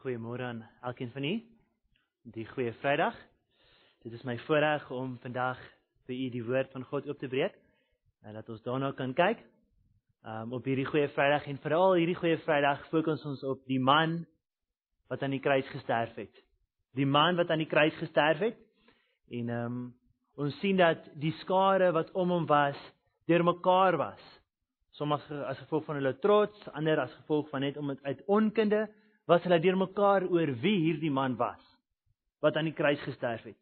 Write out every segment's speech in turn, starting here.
Goeiemôre aan elkeen van u. Die goeie Vrydag. Dit is my voorreg om vandag vir u die woord van God oop te breek en dat ons daarna kan kyk. Um op hierdie goeie Vrydag en veral hierdie goeie Vrydag fokus ons op die man wat aan die kruis gesterf het. Die man wat aan die kruis gesterf het. En um ons sien dat die skare wat om hom was, deurmekaar was. Sommige as gevolg van hulle trots, ander as gevolg van net om uit onkunde was hulle deurmekaar oor wie hierdie man was wat aan die kruis gesterf het.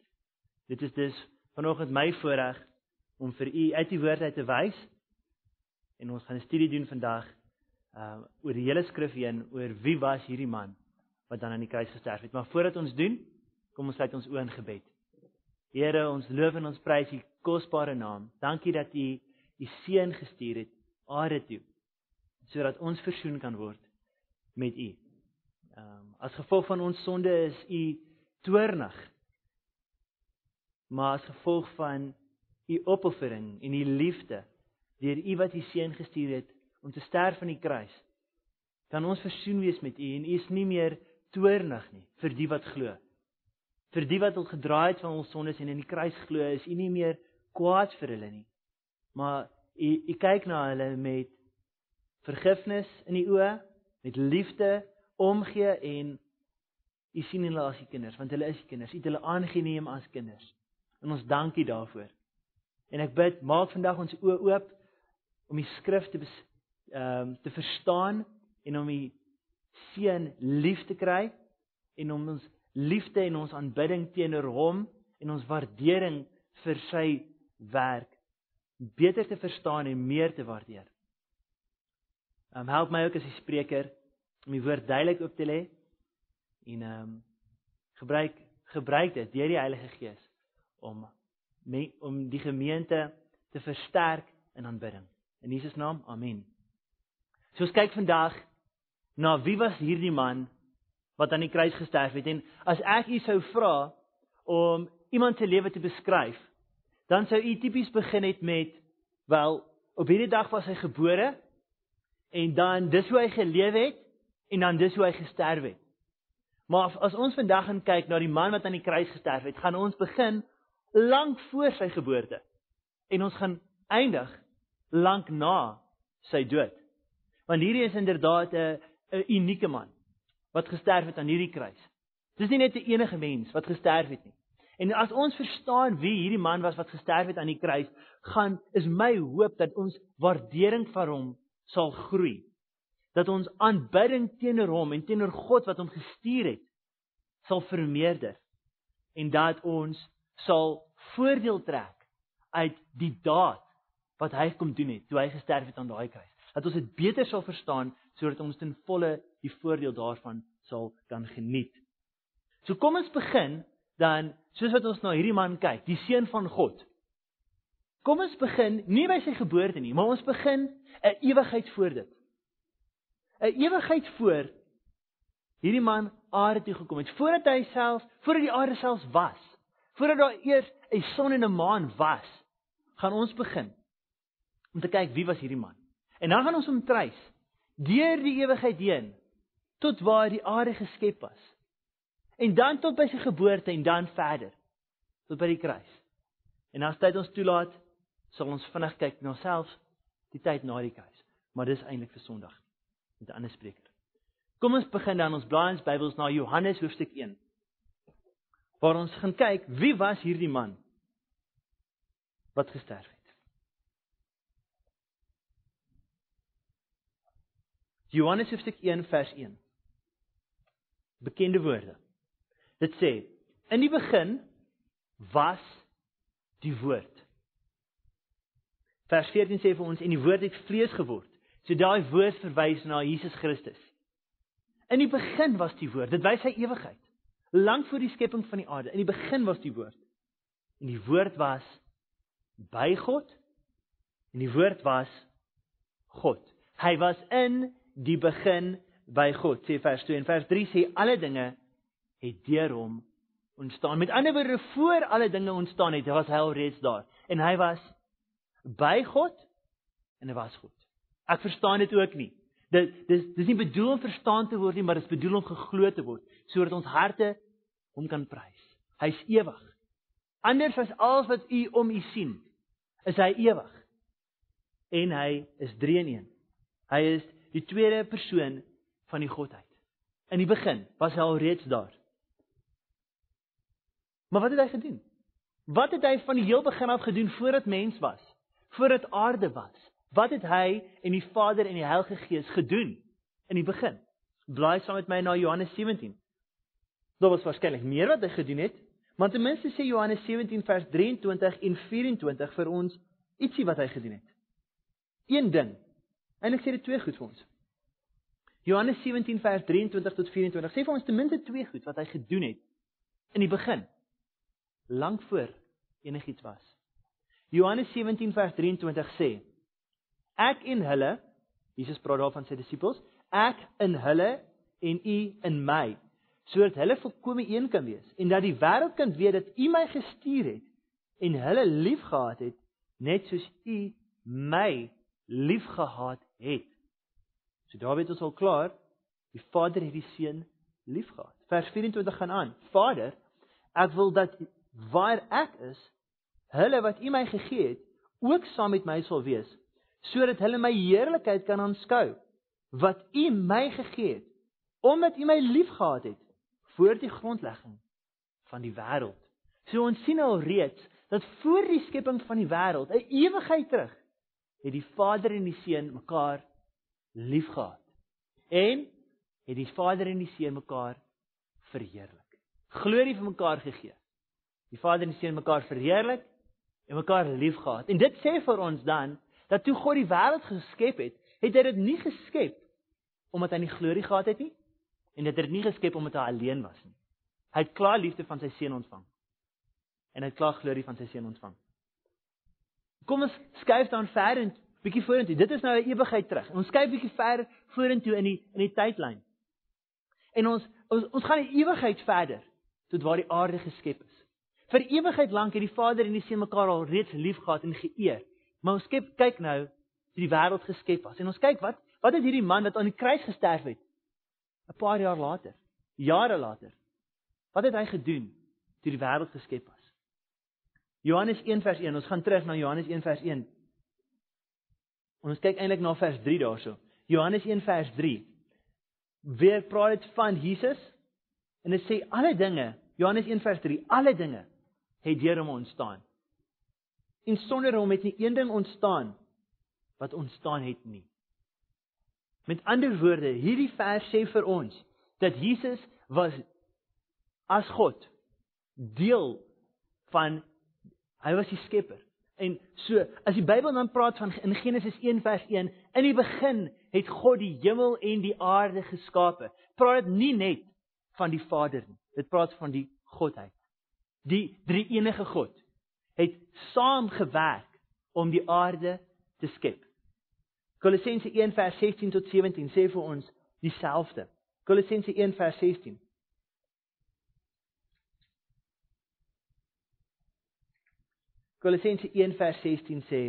Dit is dus vanoggend my voorreg om vir u uit die woord uit te wys en ons gaan 'n studie doen vandag uh oor die hele skrif heen oor wie was hierdie man wat dan aan die kruis gesterf het. Maar voordat ons doen, kom ons sluit ons oë in gebed. Here, ons loof en ons prys u kosbare naam. Dankie dat u u seun gestuur het aarde toe sodat ons versoen kan word met u. Ehm um, as gevolg van ons sonde is u toornig. Maar as gevolg van u opoffering en u liefde deur u wat u seun gestuur het om te sterf aan die kruis, kan ons versoen wees met u en u is nie meer toornig nie vir die wat glo. Vir die wat al gedraai het van ons sondes en in die kruis glo, is u nie meer kwaad vir hulle nie. Maar u u kyk na hulle met vergifnis in die oë, met liefde omgee en u sien hulle as u kinders want hulle is u kinders. U het hulle aangeneem as kinders. En ons dankie daarvoor. En ek bid maak vandag ons oë oop om die skrif te ehm um, te verstaan en om u seun lief te kry en om ons liefde en ons aanbidding teenoor hom en ons waardering vir sy werk beter te verstaan en meer te waardeer. Ehm um, help my ook as die spreker om die woord duidelik op te lê en ehm um, gebruik gebruik dit deur die Heilige Gees om me, om die gemeente te versterk in aanbidding. In Jesus naam. Amen. So ons kyk vandag na wie was hierdie man wat aan die kruis gesterf het en as ek u sou vra om iemand se lewe te beskryf, dan sou u tipies begin het met wel op hierdie dag was hy gebore en dan dis hoe hy geleef het en dan dis hoe hy gesterf het. Maar as ons vandag gaan kyk na die man wat aan die kruis gesterf het, gaan ons begin lank voor sy geboorte en ons gaan eindig lank na sy dood. Want hierdie is inderdaad 'n 'n unieke man wat gesterf het aan hierdie kruis. Dis nie net 'n enige mens wat gesterf het nie. En as ons verstaan wie hierdie man was wat gesterf het aan die kruis, gaan is my hoop dat ons waardering vir hom sal groei dat ons aanbidding teenoor hom en teenoor God wat hom gestuur het sal vermeerder en dat ons sal voordeel trek uit die daad wat hy kom doen het toe hy gesterf het aan daai kruis. Dat ons dit beter sal verstaan sodat ons ten volle die voordeel daarvan sal kan geniet. So kom ons begin dan soos wat ons na hierdie man kyk, die seun van God. Kom ons begin nie by sy geboorte nie, maar ons begin 'n ewigheid voor dit. 'n ewigheid voor hierdie man aarde toe gekom het. Voordat hy self voordat die aarde selfs was voordat daar eers 'n son en 'n maan was gaan ons begin om te kyk wie was hierdie man. En dan gaan ons hom trys deur die ewigheid heen tot waar die aarde geskep was. En dan tot by sy geboorte en dan verder tot by die kruis. En as tyd ons toelaat sal ons vinnig kyk na selfs die tyd na die kruis. Maar dis eintlik vir Sondag met 'n ander spreker. Kom ons begin dan ons blaai ons Bybels na Johannes hoofstuk 1. Waar ons gaan kyk wie was hierdie man wat gesterf het. Johannes hoofstuk 1 vers 1. Bekende woorde. Dit sê: In die begin was die woord. Vers 14 sê vir ons en die woord het vlees geword So daai woord verwys na Jesus Christus. In die begin was die woord. Dit wys sy ewigheid. Lank voor die skepping van die aarde. In die begin was die woord. En die woord was by God. En die woord was God. Hy was in die begin by God. Sê vers 2 en vers 3 sê alle dinge het deur hom ontstaan. Met ander woorde voor alle dinge ontstaan het, was hy alreeds daar. En hy was by God en hy was God. Ek verstaan dit ook nie. Dit dis dis nie bedoel om verstaan te word nie, maar dit is bedoel om geglo te word sodat ons harte hom kan prys. Hy's ewig. Anders as alles wat u om u sien, is hy ewig. En hy is 3 in 1. Hy is die tweede persoon van die godheid. In die begin was hy al reeds daar. Maar wat het hy gedoen? Wat het hy van die heel begin af gedoen voordat mens was? Voordat aarde was? Wat het hy en die Vader en die Heilige Gees gedoen in die begin? Blaai saam met my na Johannes 17. Daar was waarskynlik meer wat hy gedoen het, maar ten minste sê Johannes 17 vers 23 en 24 vir ons ietsie wat hy gedoen het. Een ding. Ek sê dit twee goed vir ons. Johannes 17 vers 23 tot 24 sê vir ons ten minste twee goed wat hy gedoen het in die begin. Lank voor enigiets was. Johannes 17 vers 23 sê ek en hulle Jesus praat daarvan sy disippels ek in hulle en u in my sodat hulle volkome een kan wees en dat die wêreld kan weet dat u my gestuur het en hulle liefgehad het net soos u my liefgehad het. So daar weet ons al klaar die Vader het die seun liefgehad. Vers 24 gaan aan Vader ek wil dat waar ek is hulle wat u my gegee het ook saam met my sal wees sodat hulle my heerlikheid kan aanskou wat U my gegee het omdat U my liefgehad het voor die grondlegging van die wêreld. So ons sien al reeds dat voor die skepping van die wêreld, 'n ewigheid terug, het die Vader en die Seun mekaar liefgehad. En het die Vader en die Seun mekaar verheerlik. Glorie vir mekaar gegee. Die Vader en die Seun mekaar verheerlik en mekaar liefgehad. En dit sê vir ons dan dat toe God die wêreld geskep het, het hy dit nie geskep omdat hy nie glorie gehad het nie en dit het nie geskep omdat hy alleen was nie. Hy het klaar liefde van sy seun ontvang. En hy het klaar glorie van sy seun ontvang. Kom ons skuif dan verder 'n bietjie vorentoe. Dit is nou 'n ewigheid terug. Ons skuif bietjie verder vorentoe in die in die tydlyn. En ons ons ons gaan die ewigheid verder tot waar die aarde geskep is. Vir ewigheid lank het die Vader en die Seun mekaar al reeds liefgehad en geëer. Maar ons skep kyk nou hoe die wêreld geskep was. En ons kyk wat wat het hierdie man wat aan die kruis gesterf het 'n paar jaar later, jare later. Wat het hy gedoen toe die wêreld geskep was? Johannes 1 vers 1. Ons gaan terug na Johannes 1 vers 1. En ons kyk eintlik na vers 3 daarso. Johannes 1 vers 3. Weer praat dit van Jesus en dit sê alle dinge, Johannes 1 vers 3, alle dinge het deur hom ontstaan en sonder hom het nie een ding ontstaan wat ontstaan het nie. Met ander woorde, hierdie vers sê vir ons dat Jesus was as God deel van hy was die skepper. En so, as die Bybel dan praat van in Genesis 1 vers 1, in die begin het God die hemel en die aarde geskape. Praat dit nie net van die Vader nie. Dit praat van die Godheid. Die drie enige God het saamgewerk om die aarde te skep. Kolossense 1 vers 16 tot 17 sê vir ons dieselfde. Kolossense 1 vers 16. Kolossense 1 vers 16 sê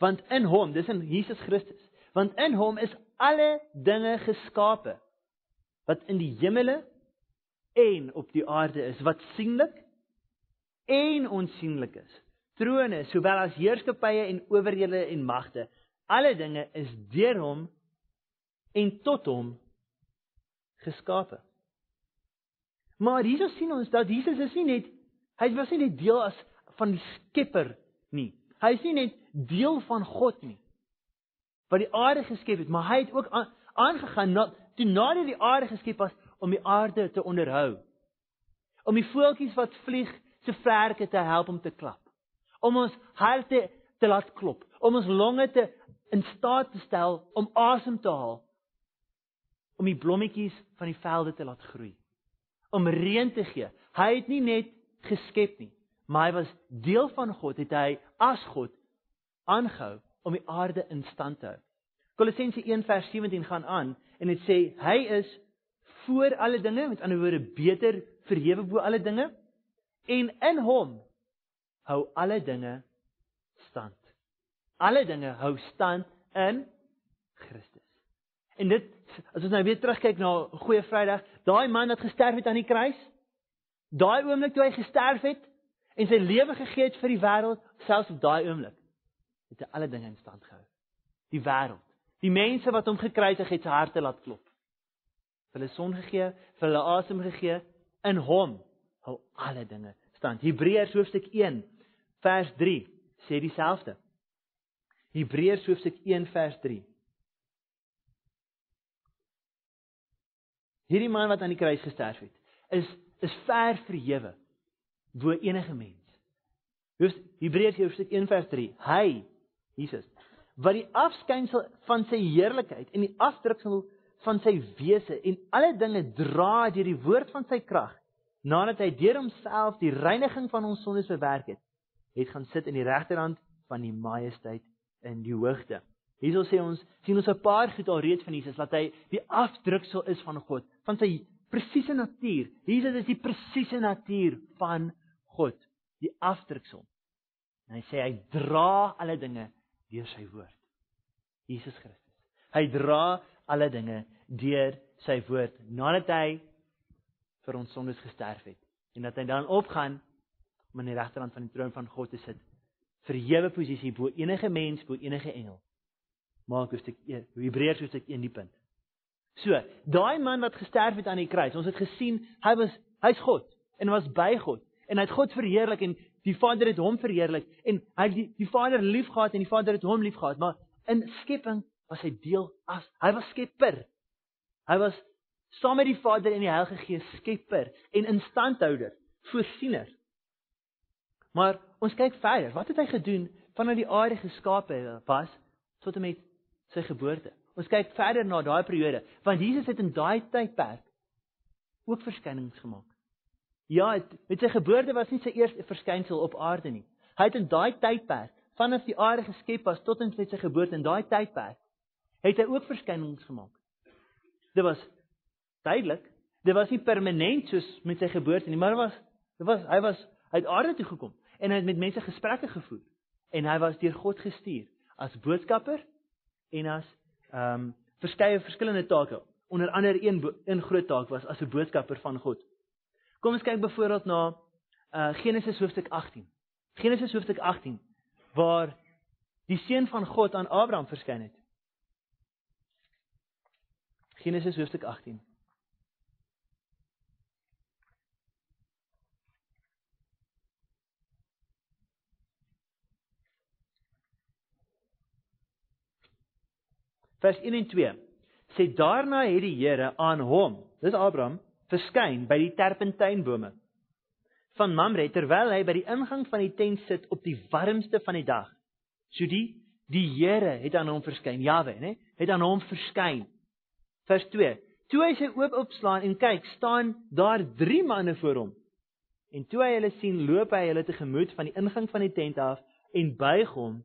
want in hom, dis in Jesus Christus, want in hom is alle dinge geskape wat in die hemele en op die aarde is, wat sienlik en is. Trone, sowel as heerskappye en owerhede en magte, alle dinge is deur hom en tot hom geskape. Maar Jesus sien ons dat Jesus is nie net hy was nie net deel as van die Skepper nie. Hy is nie net deel van God nie. Wat die aarde geskep het, maar hy het ook aangegaan na toe nadat die aarde geskep was om die aarde te onderhou. Om die voeltjies wat vlieg se vlerke te help om te klap. Om ons harte te laat klop, om ons longe te in staat te stel om asem te haal. Om die blommetjies van die velde te laat groei. Om reën te gee. Hy het nie net geskep nie, maar hy was deel van God, het hy as God aangehou om die aarde in stand te hou. Kolossense 1:17 gaan aan en dit sê hy is voor alle dinge, met ander woorde beter verhewe bo alle dinge en in hom hou alle dinge stand. Alle dinge hou stand in Christus. En dit as ons nou weer terugkyk na Goeie Vrydag, daai man wat gesterf het aan die kruis, daai oomblik toe hy gesterf het en sy lewe gegee het vir die wêreld, selfs op daai oomblik het hy alle dinge in stand gehou. Die wêreld, die mense wat hom gekruisig het, se harte laat klop. Vir hulle son gegee, vir hulle asem gegee in hom hou alle dinge stand. Hebreërs hoofstuk 1 vers 3 sê dieselfde. Hebreërs hoofstuk 1 vers 3. Hierdie man wat aan die kruis gesterf het, is is ver verhewe bo enige mens. Hebreërs hoofstuk 1 vers 3. Hy, Jesus, wat die afskynsel van sy heerlikheid en die afdruksel van sy wese en alle dinge dra deur die woord van sy krag, nadat hy deur homself die reiniging van ons sondes bewerk het, het gaan sit in die regterhand van die majesteit in die hoogte. Hierso sê ons sien ons 'n paar goed alreeds van Jesus dat hy die afdruksel is van God, van sy presiese natuur. Jesus is die presiese natuur van God, die afdruksel. En hy sê hy dra alle dinge deur sy woord. Jesus Christus. Hy dra alle dinge deur sy woord nadat hy vir ons sondes gesterf het en dat hy dan opgaan om aan die regterkant van die troon van God te sit. Verhewe posisie bo enige mens, bo enige engel. Hoofstuk 1, Hebreërs hoofstuk 1 die punt. So, daai man wat gesterf het aan die kruis, ons het gesien hy was hy's God en was by God en hy het God verheerlik en die Vader het hom verheerlik en hy die, die Vader liefgehad en die Vader het hom liefgehad, maar in skepping was hy deel as hy was skepper. Hy was saam met die Vader en die Heilige Gees skepper en instandhouder, voorsiener. Maar ons kyk verder. Wat het hy gedoen vanaf die aarde geskape was tot en met sy geboorte? Ons kyk verder na daai periode, want Jesus het in daai tydperk ook verskynings gemaak. Ja, het, met sy geboorte was nie sy eerste verskynsel op aarde nie. Hy het in daai tydperk, vanaf die aarde geskep was tot en met sy geboorte in daai tydperk, het hy ook verskynings gemaak. Dit was tydelik. Dit was nie permanent soos met sy geboorte nie, maar was dit was hy was uit aarde toe gekom en hy het met mense gesprekke gevoer en hy was deur God gestuur as boodskapper en as ehm um, verskeie verskillende take. Onder andere een een groot taak was as 'n boodskapper van God. Kom ons kyk byvoorbeeld na uh Genesis hoofstuk 18. Genesis hoofstuk 18 waar die seun van God aan Abraham verskyn het. Genesis hoofstuk 18. Vers 1 en 2 sê daarna het die Here aan hom, dis Abraham, verskyn by die terpentynbome van Mamre terwyl hy by die ingang van die tent sit op die warmste van die dag. So die die Here het aan hom verskyn, Jahwe, né? Het aan hom verskyn. Vers 2. Toe hy sy oop opslaan en kyk, staan daar 3 manne voor hom. En toe hy hulle sien, loop hy hulle tegemoet van die ingang van die tent af en buig hom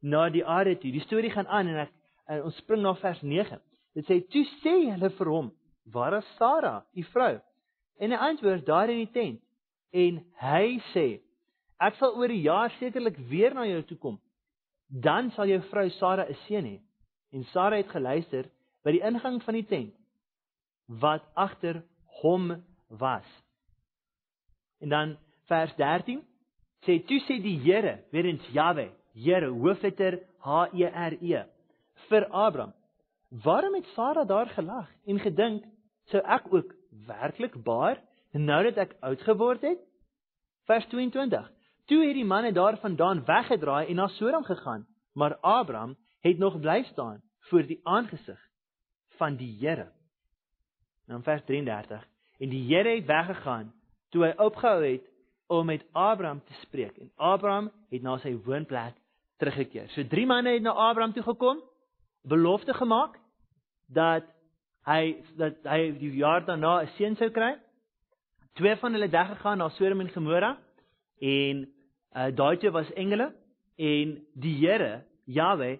na die aarde toe. Die storie gaan aan en ek en ons spring na vers 9. Dit sê toe sê hulle vir hom: "Waar is Sara, u vrou?" En hy antwoord: "Daar in die tent." En hy sê: "Ek sal oor 'n jaar sekerlik weer na jou toe kom. Dan sal jou vrou Sara 'n seun hê." En Sara het geluister by die ingang van die tent wat agter hom was. En dan vers 13 sê toe sê die Here, weer eens Jahwe, Here, hoofletter H E R E vir Abraham. Waarom het Sara daar gelag en gedink sou ek ook werklik baar nou dat ek oud geword het? Vers 22. Toe het die manne daarvandaan weggedraai en na Sodom gegaan, maar Abraham het nog bly staan voor die aangesig van die Here. Nou vers 33. En die Here het weggegaan toe hy opgehou het om met Abraham te spreek en Abraham het na sy woonplek teruggekeer. So drie manne het na Abraham toe gekom belofte gemaak dat hy dat hy die jaar daarna 'n seun sou kry. Twee van hulle het weggegaan na Sodom en Gomora en uh, daai twee was engele en die Here, Jahwe,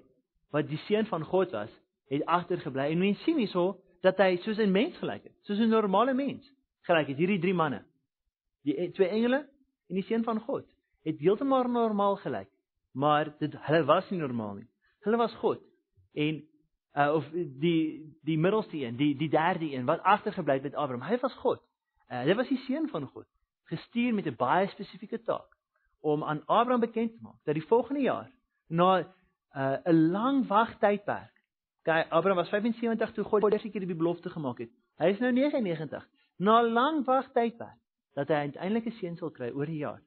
wat die seun van God was, het agtergebly. En mens sien hierso dat hy soos 'n mens gelyk het, soos 'n normale mens gelyk het. Hierdie drie manne, die e, twee engele en die seun van God, het heeltemal normaal gelyk, maar dit hulle was nie normaal nie. Hulle was God. En uh, of die die middelste een, die die derde een wat agtergebly het met Abraham. Hy was God. Uh, hy was die seun van God, gestuur met 'n baie spesifieke taak om aan Abraham bekend te maak dat die volgende jaar na uh, 'n uh, lang wagtydperk. Okay, Abraham was 75 toe God eers keer die belofte gemaak het. Hy is nou 99. Na 'n lang wagtydperk dat hy uiteindelik 'n seun sal kry oor die jaar.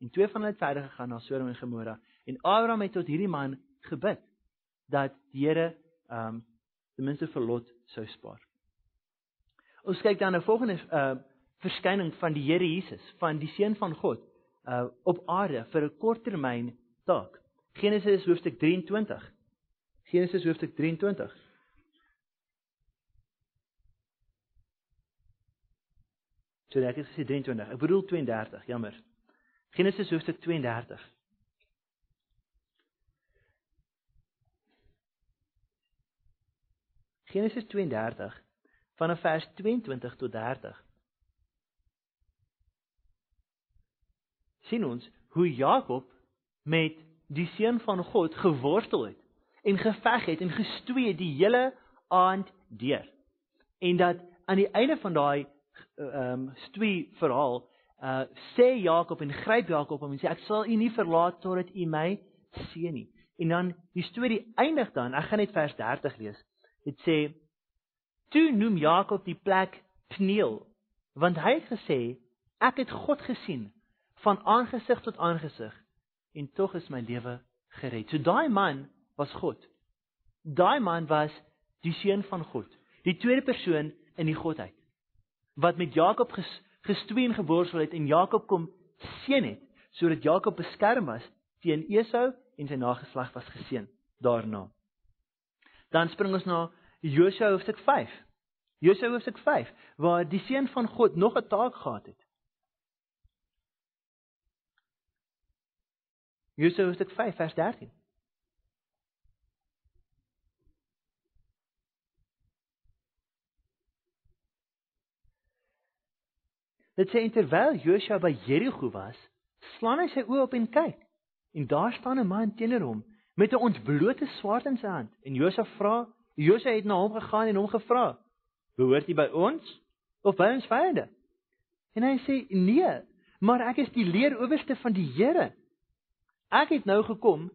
En twee van hulle het verder gegaan na Sodom en Gomora en Abraham het tot hierdie man gebid dat die Here ehm um, ten minste vir Lot sou spaar. Ons kyk dan na 'n volgende uh verskyning van die Here Jesus, van die seun van God uh op aarde vir 'n korttermyn taak. Genesis hoofstuk 23. Genesis hoofstuk 23. So ek het gesê 23. Ek bedoel 32, jammer. Genesis hoofstuk 32. Genesis 32 vanaf vers 22 tot 30. sien ons hoe Jakob met die seun van God geworstel het en geveg het en gestoei die hele aand deur. En dat aan die einde van daai ehm um, stoei verhaal uh sê Jakob en gryp Jakob om en sê ek sal u nie verlaat totdat u my seën nie. En dan die storie eindig dan, ek gaan net vers 30 lees. Dit sê toe noem Jakob die plek Pneel want hy het gesê ek het God gesien van aangesig tot aangesig en tog is my lewe gered. So daai man was God. Daai man was die seun van God, die tweede persoon in die godheid wat met Jakob ges, gestoei en geborsel het en Jakob kom seën het sodat Jakob beskerm was teen Esau en sy nageslag was geseën daarna. Dan spring ons na Josua hoofstuk 5. Josua hoofstuk 5 waar die seun van God nog 'n taak gehad het. Josua hoofstuk 5 vers 13. Dit sê terwyl Josua by Jerigo was, slaan hy sy oë op en kyk. En daar staan 'n man teenoor hom met 'n ontblote swaard in sy hand. En Josua vra, Josua het na hom gegaan en hom gevra: "Behoort jy by ons of by ons vyande?" En hy sê: "Nee, maar ek is die leeroowerste van die Here." Ek het nou gekom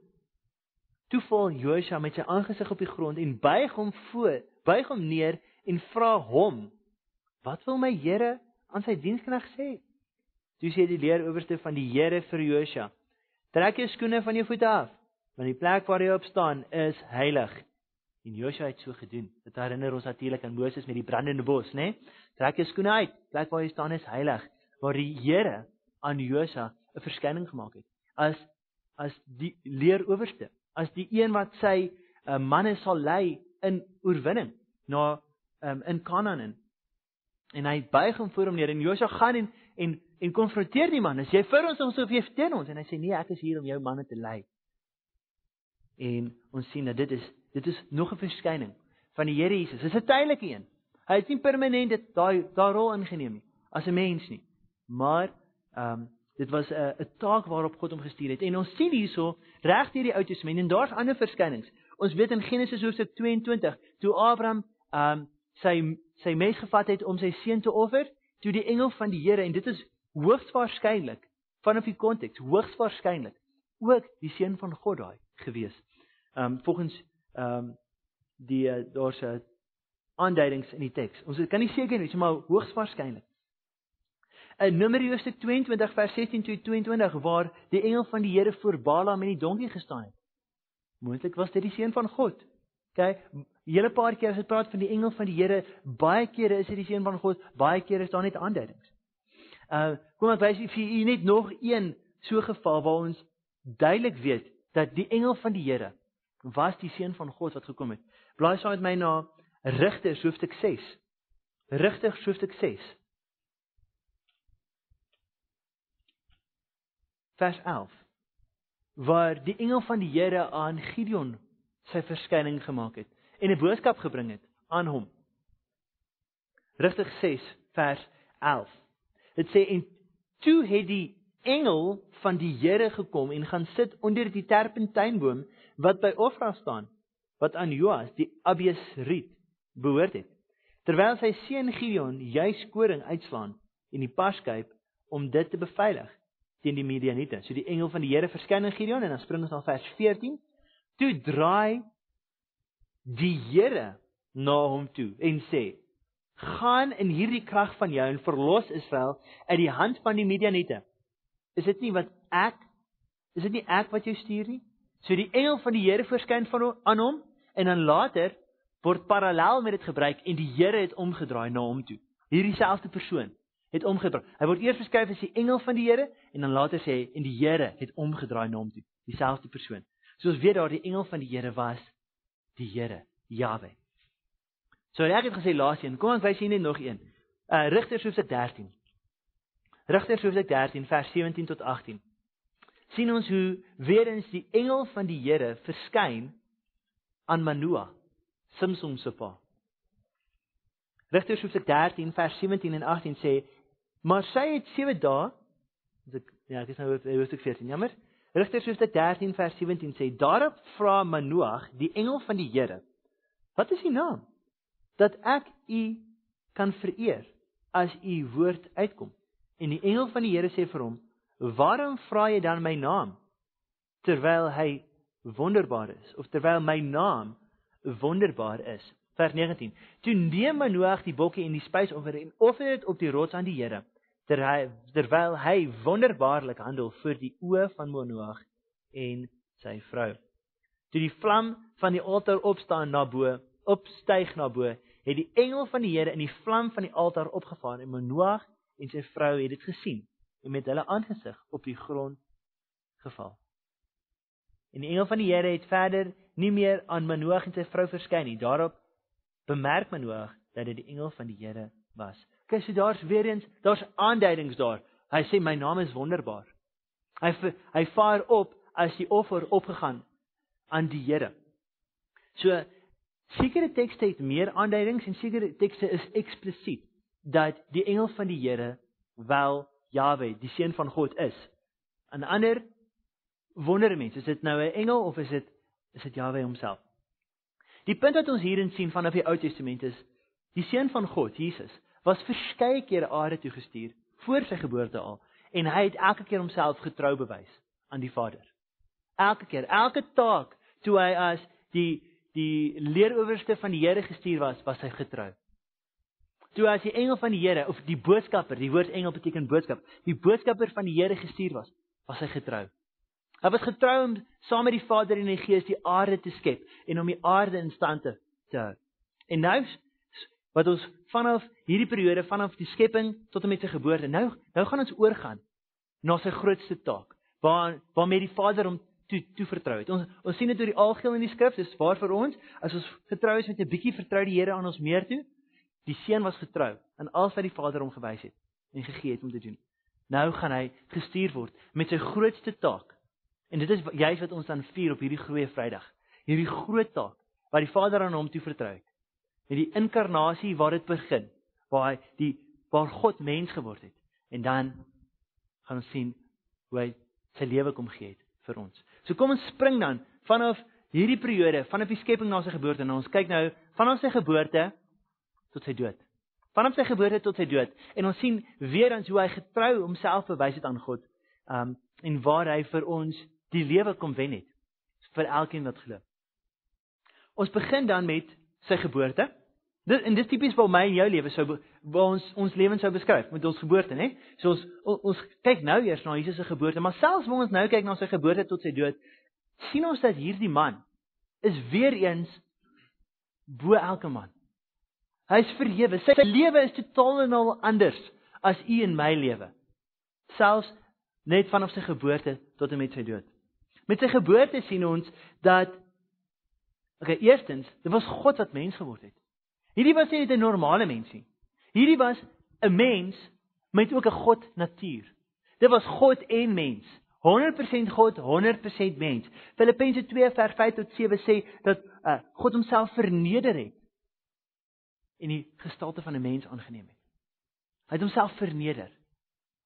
toe val Josua met sy aangesig op die grond en buig hom voor, buig hom neer en vra hom: "Wat wil my Here aan sy dienskneg sê?" Toe sê die leeroowerste van die Here vir Josua: "Trek jou skoene van jou voete af, want die plek waar jy op staan is heilig." En Josua het so gedoen. Dit herinner ons natuurlik aan Moses met die brandende bos, né? Trek jou skoene uit, plek waar jy staan is heilig, waar die Here aan Josua 'n verskyning gemaak het. As as die leeroowerste, as die een wat sy uh, manne sal lei in oorwinning na um, in Kanaan in. En hy buig hom voor hom neer en Josua gaan en en en konfronteer die man. As jy vir ons ons of jy teen ons en hy sê nee, ek is hier om jou manne te lei. En ons sien dat dit is dit is nog 'n verskyning van die Here Jesus. Dit is 'n tydelike een. Hy het nie permanent dit daai daai rol ingeneem nie as 'n mens nie. Maar ehm um, Dit was 'n 'n taak waarop God hom gestuur het. En ons sien hierso reg deur die Ou Testament en daar's ander verskynings. Ons weet in Genesis hoofstuk 22, toe Abraham ehm um, sy sy mes gevat het om sy seun te offer, toe die engel van die Here en dit is hoogs waarskynlik vanaf die konteks, hoogs waarskynlik ook die seun van God daai gewees. Ehm um, volgens ehm um, die uh, daar's 'n aanduidings in die teks. Ons kan nie seker wees, maar hoogs waarskynlik in Numeri hoofstuk 22 vers 16 tot 22 waar die engel van die Here voor Balaam met die donkie gestaan het. Moontlik was dit die seun van God. OK, hele paar keer as dit praat van die engel van die Here, baie kere is dit die seun van God, baie kere is daar net aanduidings. Uh kom ek wys vir u net nog een so geval waar ons duidelik weet dat die engel van die Here was die seun van God wat gekom het. Blaai saam met my na Rigters hoofstuk 6. Rigters hoofstuk 6. vers 11 waar die engel van die Here aan Gideon sy verskyning gemaak het en 'n boodskap gebring het aan hom. Rigtig 6 vers 11. Dit sê en toe het die engel van die Here gekom en gaan sit onder die terpentynboom wat by Ofra staan wat aan Joas die Abiesriet behoort het. Terwyl sy seun Gideon juis koring uitslaan en die paskyp om dit te beveilig teen die Midianiete. So die engel van die Here verskyn aan Gideon en dan spring ons na vers 14. Toe draai die Here na hom toe en sê: "Gaan in hierdie krag van jou en verlos Israel uit die hand van die Midianiete." Is dit nie wat ek Is dit nie ek wat jou stuur nie? So die engel van die Here verskyn van aan hom en dan later word parallel met dit gebruik en die Here het omgedraai na hom toe. Hierdie selfde persoon het omgedraai. Hy word eers beskryf as die engel van die Here en dan later sê en die Here het omgedraai na hom toe. Dieselfde persoon. So ons weet daar die engel van die Here was die Here, Jawe. So ek het gesê laas een, kom ons wys hier net nog een. Uh Rigters hoofstuk 13. Rigters hoofstuk 13 vers 17 tot 18. Sien ons hoe weer eens die engel van die Here verskyn aan Manoah Samson se pa. Rigters hoofstuk 13 vers 17 en 18 sê: "Maar sy het 7 dae, ek ja, ek is nou hoofstuk 14, jammer. Rigters hoofstuk 13 vers 17 sê: "Daarop vra Manoag, die engel van die Here: Wat is u naam? Dat ek u kan vereer as u woord uitkom." En die engel van die Here sê vir hom: "Waarom vra jy dan my naam terwyl hy wonderbaar is of terwyl my naam wonderbaar is. Vers 19. Toe neem Manoag die bokkie en die spysoffer en offer dit op die rots aan die Here, terwyl hy wonderbaarlik handel voor die oë van Manoag en sy vrou. Toe die vlam van die altaar opstaan na bo, opstyg na bo, het die engel van die Here in die vlam van die altaar opgevaar en Manoag en sy vrou het dit gesien en met hulle aangesig op die grond geval. En die engel van die Here het verder nie meer aan Manoag en sy vrou verskyn nie. Daarop bemerk Manoag dat dit die engel van die Here was. Kyk, so daar's weer eens, daar's aanduidings daar. Hy sê my naam is wonderbaar. Hy hy vaar op as die offer opgegaan aan die Here. So sekere tekste het meer aanduidings en sekere tekste is eksplisiet dat die engel van die Here wel Jahwe, die seun van God is. En ander wonder mense, is dit nou 'n engel of is dit is dit Jahwe homself? Die punt wat ons hierin sien vanaf die Ou Testament is die seun van God, Jesus, was verskeie kere aarde toe gestuur voor sy geboorte al en hy het elke keer homself getrou bewys aan die Vader. Elke keer, elke taak toe hy as die die leeroowerste van die Here gestuur was, was hy getrou. Toe as die engel van die Here of die boodskapper, die woord engel beteken boodskap, die boodskapper van die Here gestuur was, was hy getrou. Hy was getrou om saam met die Vader en die Gees die aarde te skep en om die aarde in stand te hou. En nou wat ons vanaf hierdie periode vanaf die skepping tot en met sy geboorte, nou nou gaan ons oorgaan na sy grootste taak, waar waarmee die Vader hom toe toe vertrou het. Ons ons sien dit oor die algeheel in die skrif, dis waar vir ons as ons getrou is met 'n bietjie vertrou die Here aan ons meer toe. Die seun was getrou in alles wat die Vader hom gewys het en gegee het om te doen. Nou gaan hy gestuur word met sy grootste taak En dit is juist wat ons dan vier op hierdie groot Vrydag. Hierdie groot taak wat die Vader aan hom toe vertrou het. Met die inkarnasie waar dit begin, waar hy die waar God mens geword het. En dan gaan ons sien hoe hy sy lewe kom gee het vir ons. So kom ons spring dan vanaf hierdie periode, vanaf die skepping na sy geboorte, nou ons kyk nou vanaf sy geboorte tot sy dood. Vanaf sy geboorte tot sy dood. En ons sien weer eens hoe hy getrou homself bewys het aan God. Um en waar hy vir ons die lewe kom wen het vir elkeen wat glo. Ons begin dan met sy geboorte. Dit en dis tipies vir my en jou lewe sou waar ons ons lewens sou beskryf met ons geboorte, né? So ons ons kyk nou eers na Jesus se geboorte, maar selfs wanneer ons nou kyk na sy geboorte tot sy dood, sien ons dat hierdie man is weer eens bo elke man. Hy's verhewe. Sy lewe is totaal en al anders as u en my lewe. Selfs net vanaf sy geboorte tot en met sy dood. Met sy geboorte sien ons dat okay, eerstens, dit was God wat mens geword het. Hierdie was nie net 'n normale mens nie. Hierdie was 'n mens met ook 'n God natuur. Dit was God en mens. 100% God, 100% mens. Filippense 2 vers 5 tot 7 sê dat uh, God homself verneder het en die gestalte van 'n mens aangeneem het. Hy het homself verneder.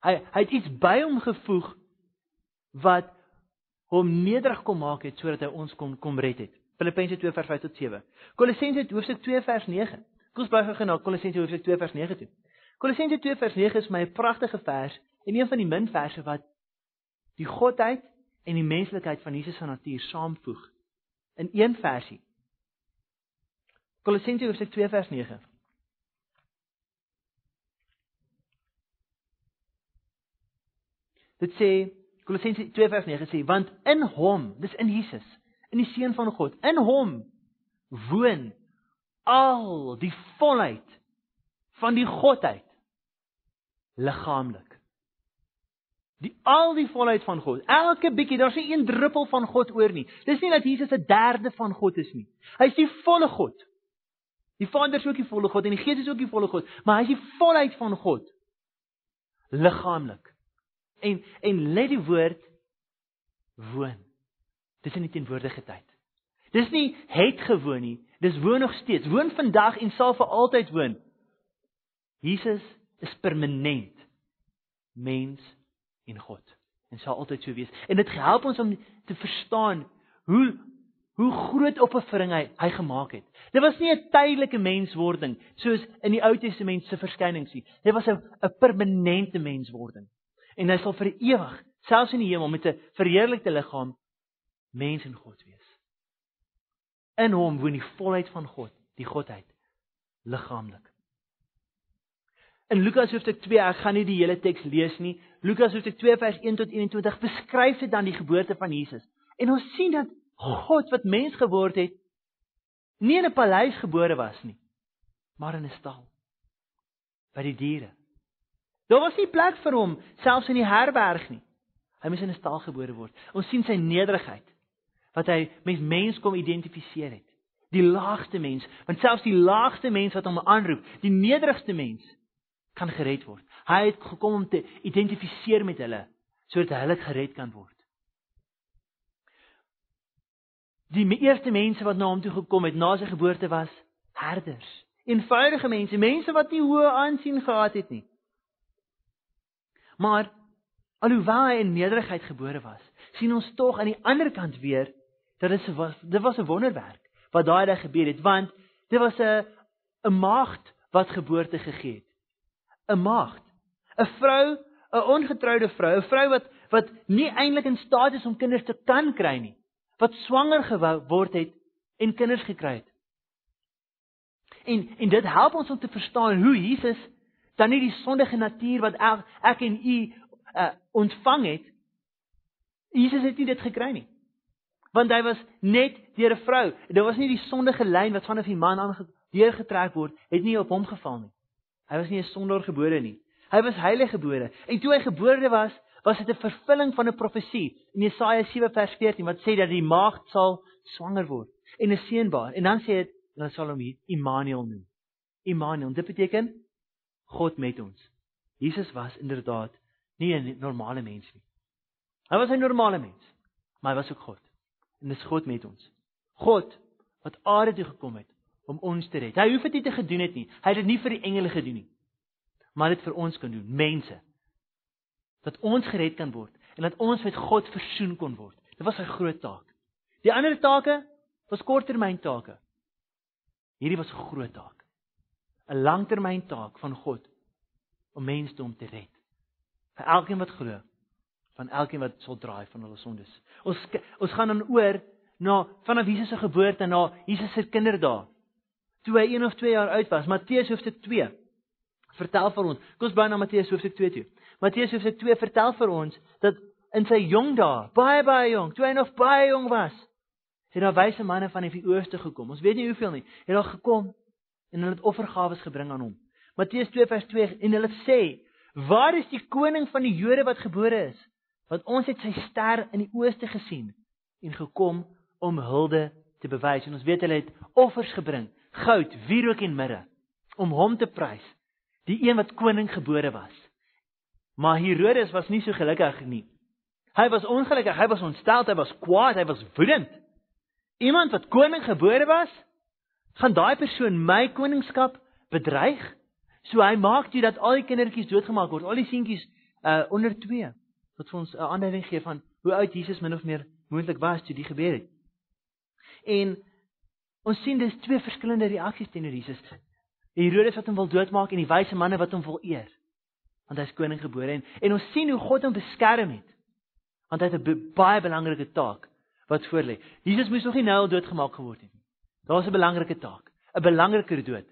Hy hy het iets by hom gevoeg wat hom nederig kom maak het sodat hy ons kon kom red het. Filippense 2 vers 5 tot 7. Kolossense hoofstuk 2 vers 9. Kom ons bly gou na Kolossense hoofstuk 2 vers 9 toe. Kolossense 2 vers 9 is my pragtige vers en een van die min verse wat die godheid en die menslikheid van Jesus se natuur saamvoeg in een versie. Kolossense hoofstuk 2 vers 9. Dit sê Kolossense 2 vers 9 sê want in hom, dis in Jesus, in die seun van God, in hom woon al die volheid van die godheid liggaamlik. Die al die volheid van God. Elke bietjie, daar's nie een druppel van God oor nie. Dis nie dat Jesus 'n derde van God is nie. Hy's die volle God. Die Vader is ook die volle God en die Gees is ook die volle God, maar hy's die volheid van God liggaamlik. En en let die woord woon. Dis in die teenwoordige tyd. Dis nie het gewoon nie, dis woon nog steeds. Woon vandag en sal vir altyd woon. Jesus is permanent mens en God en sal altyd so wees. En dit help ons om te verstaan hoe hoe groot opoffering hy hy gemaak het. Dit was nie 'n tydelike menswording soos in die Ou Testament se verskynings nie. Dit was 'n 'n permanente menswording. En hy sal vir ewig, selfs in die hemel met 'n verheerlikte liggaam, mens en God wees. In hom woon die volheid van God, die godheid liggaamlik. In Lukas hoofstuk 2, ek gaan nie die hele teks lees nie. Lukas hoofstuk 2 vers 1 tot 21 beskryf dit dan die geboorte van Jesus. En ons sien dat God wat mens geword het, nie in 'n paleis gebore was nie, maar in 'n stal by die diere. Daar was nie plek vir hom selfs in die herberg nie. Hy moes in 'n stal gebore word. Ons sien sy nederigheid wat hy met mens kom identifiseer het. Die laagste mens, want selfs die laagste mens wat hom aanroep, die nederigste mens, kan gered word. Hy het gekom om te identifiseer met hulle sodat hulle gered kan word. Die eerste mense wat na hom toe gekom het na sy geboorte was herders, eenvoudige mense, mense wat nie hoë aansien gehad het nie. Maar alhoewel hy in nederigheid gebore was, sien ons tog aan die ander kant weer dat dit was dit was 'n wonderwerk wat daai dag gebeur het want dit was 'n 'n maagd wat geboorte gegee het. 'n maagd. 'n Vrou, 'n ongetroude vrou, 'n vrou wat wat nie eintlik in staat is om kinders te kan kry nie, wat swanger geword het en kinders gekry het. En en dit help ons om te verstaan hoe Jesus dan nie die sondige natuur wat ek, ek en u uh, ontvang het. Jesus het nie dit gekry nie. Want hy was net deur 'n vrou. Dit was nie die sondige lyn wat vanaf die man aangedeur getrek word, het nie op hom geval nie. Hy was nie 'n sondaar gebore nie. Hy was heilig gebore. En toe hy gebore was, was dit 'n vervulling van 'n profesie in Jesaja 7 vers 14 wat sê dat die maagd sal swanger word en 'n seun baar. En dan sê dit hulle sal hom Immanuel noem. Immanuel, dit beteken God met ons. Jesus was inderdaad nie 'n normale mens nie. Hy was 'n normale mens, maar hy was ook God. En dis God met ons. God wat aarde toe gekom het om ons te red. Hy hoef dit nie te gedoen het nie. Hy het dit nie vir die engele gedoen nie. Maar dit vir ons kan doen, mense. Dat ons gered kan word en dat ons met God versoen kon word. Dit was sy groot taak. Die ander take was korttermyntake. Hierdie was 'n groot taak. 'n Langtermyntaak van God om mense om te red. Vir elkeen wat glo, van elkeen wat sal draai van hulle sondes. Ons ons gaan dan oor na vanaf Jesus se geboorte na Jesus se kinderdae toe hy 1 of 2 jaar oud was. Matteus hoofstuk 2 vertel vir ons. Kom ons bly na Matteus hoofstuk 2 toe. Matteus hoofstuk 2 vertel vir ons dat in sy jong dae, baie baie jong, toe hy nog baie jong was, het daar wyse manne van die ooste gekom. Ons weet nie hoeveel nie. Het daar gekom en hulle het offergawes gebring aan hom. Matteus 2 vers 2 en hulle sê: "Waar is die koning van die Jode wat gebore is? Want ons het sy ster in die ooste gesien en gekom om hulde te bewys." En ons weet hulle het offers gebring goud, wierook en mirre om hom te prys, die een wat koning gebore was. Maar Herodes was nie so gelukkig nie. Hy was ongelukkig, hy was ontstel, hy was kwaad, hy was woedend. Iemand wat koning gebore was, gaan daai persoon my koningskap bedreig? So hy maak dit dat al die kindertjies doodgemaak word, al die seentjies uh onder 2 wat vir ons 'n aanduiding gee van hoe oud Jesus min of meer moontlik was toe dit gebeur het. En ons sien dis twee verskillende reaksies teenoor Jesus. Herodes wat hom wil doodmaak en die wyse manne wat hom wil eer. Want hy's koning gebore en en ons sien hoe God hom beskerm het. Want hy het 'n baie belangrike taak wat voor lê. Jesus moes nog nie nou al doodgemaak geword het nie. Daar's 'n belangrike taak, 'n belangriker dood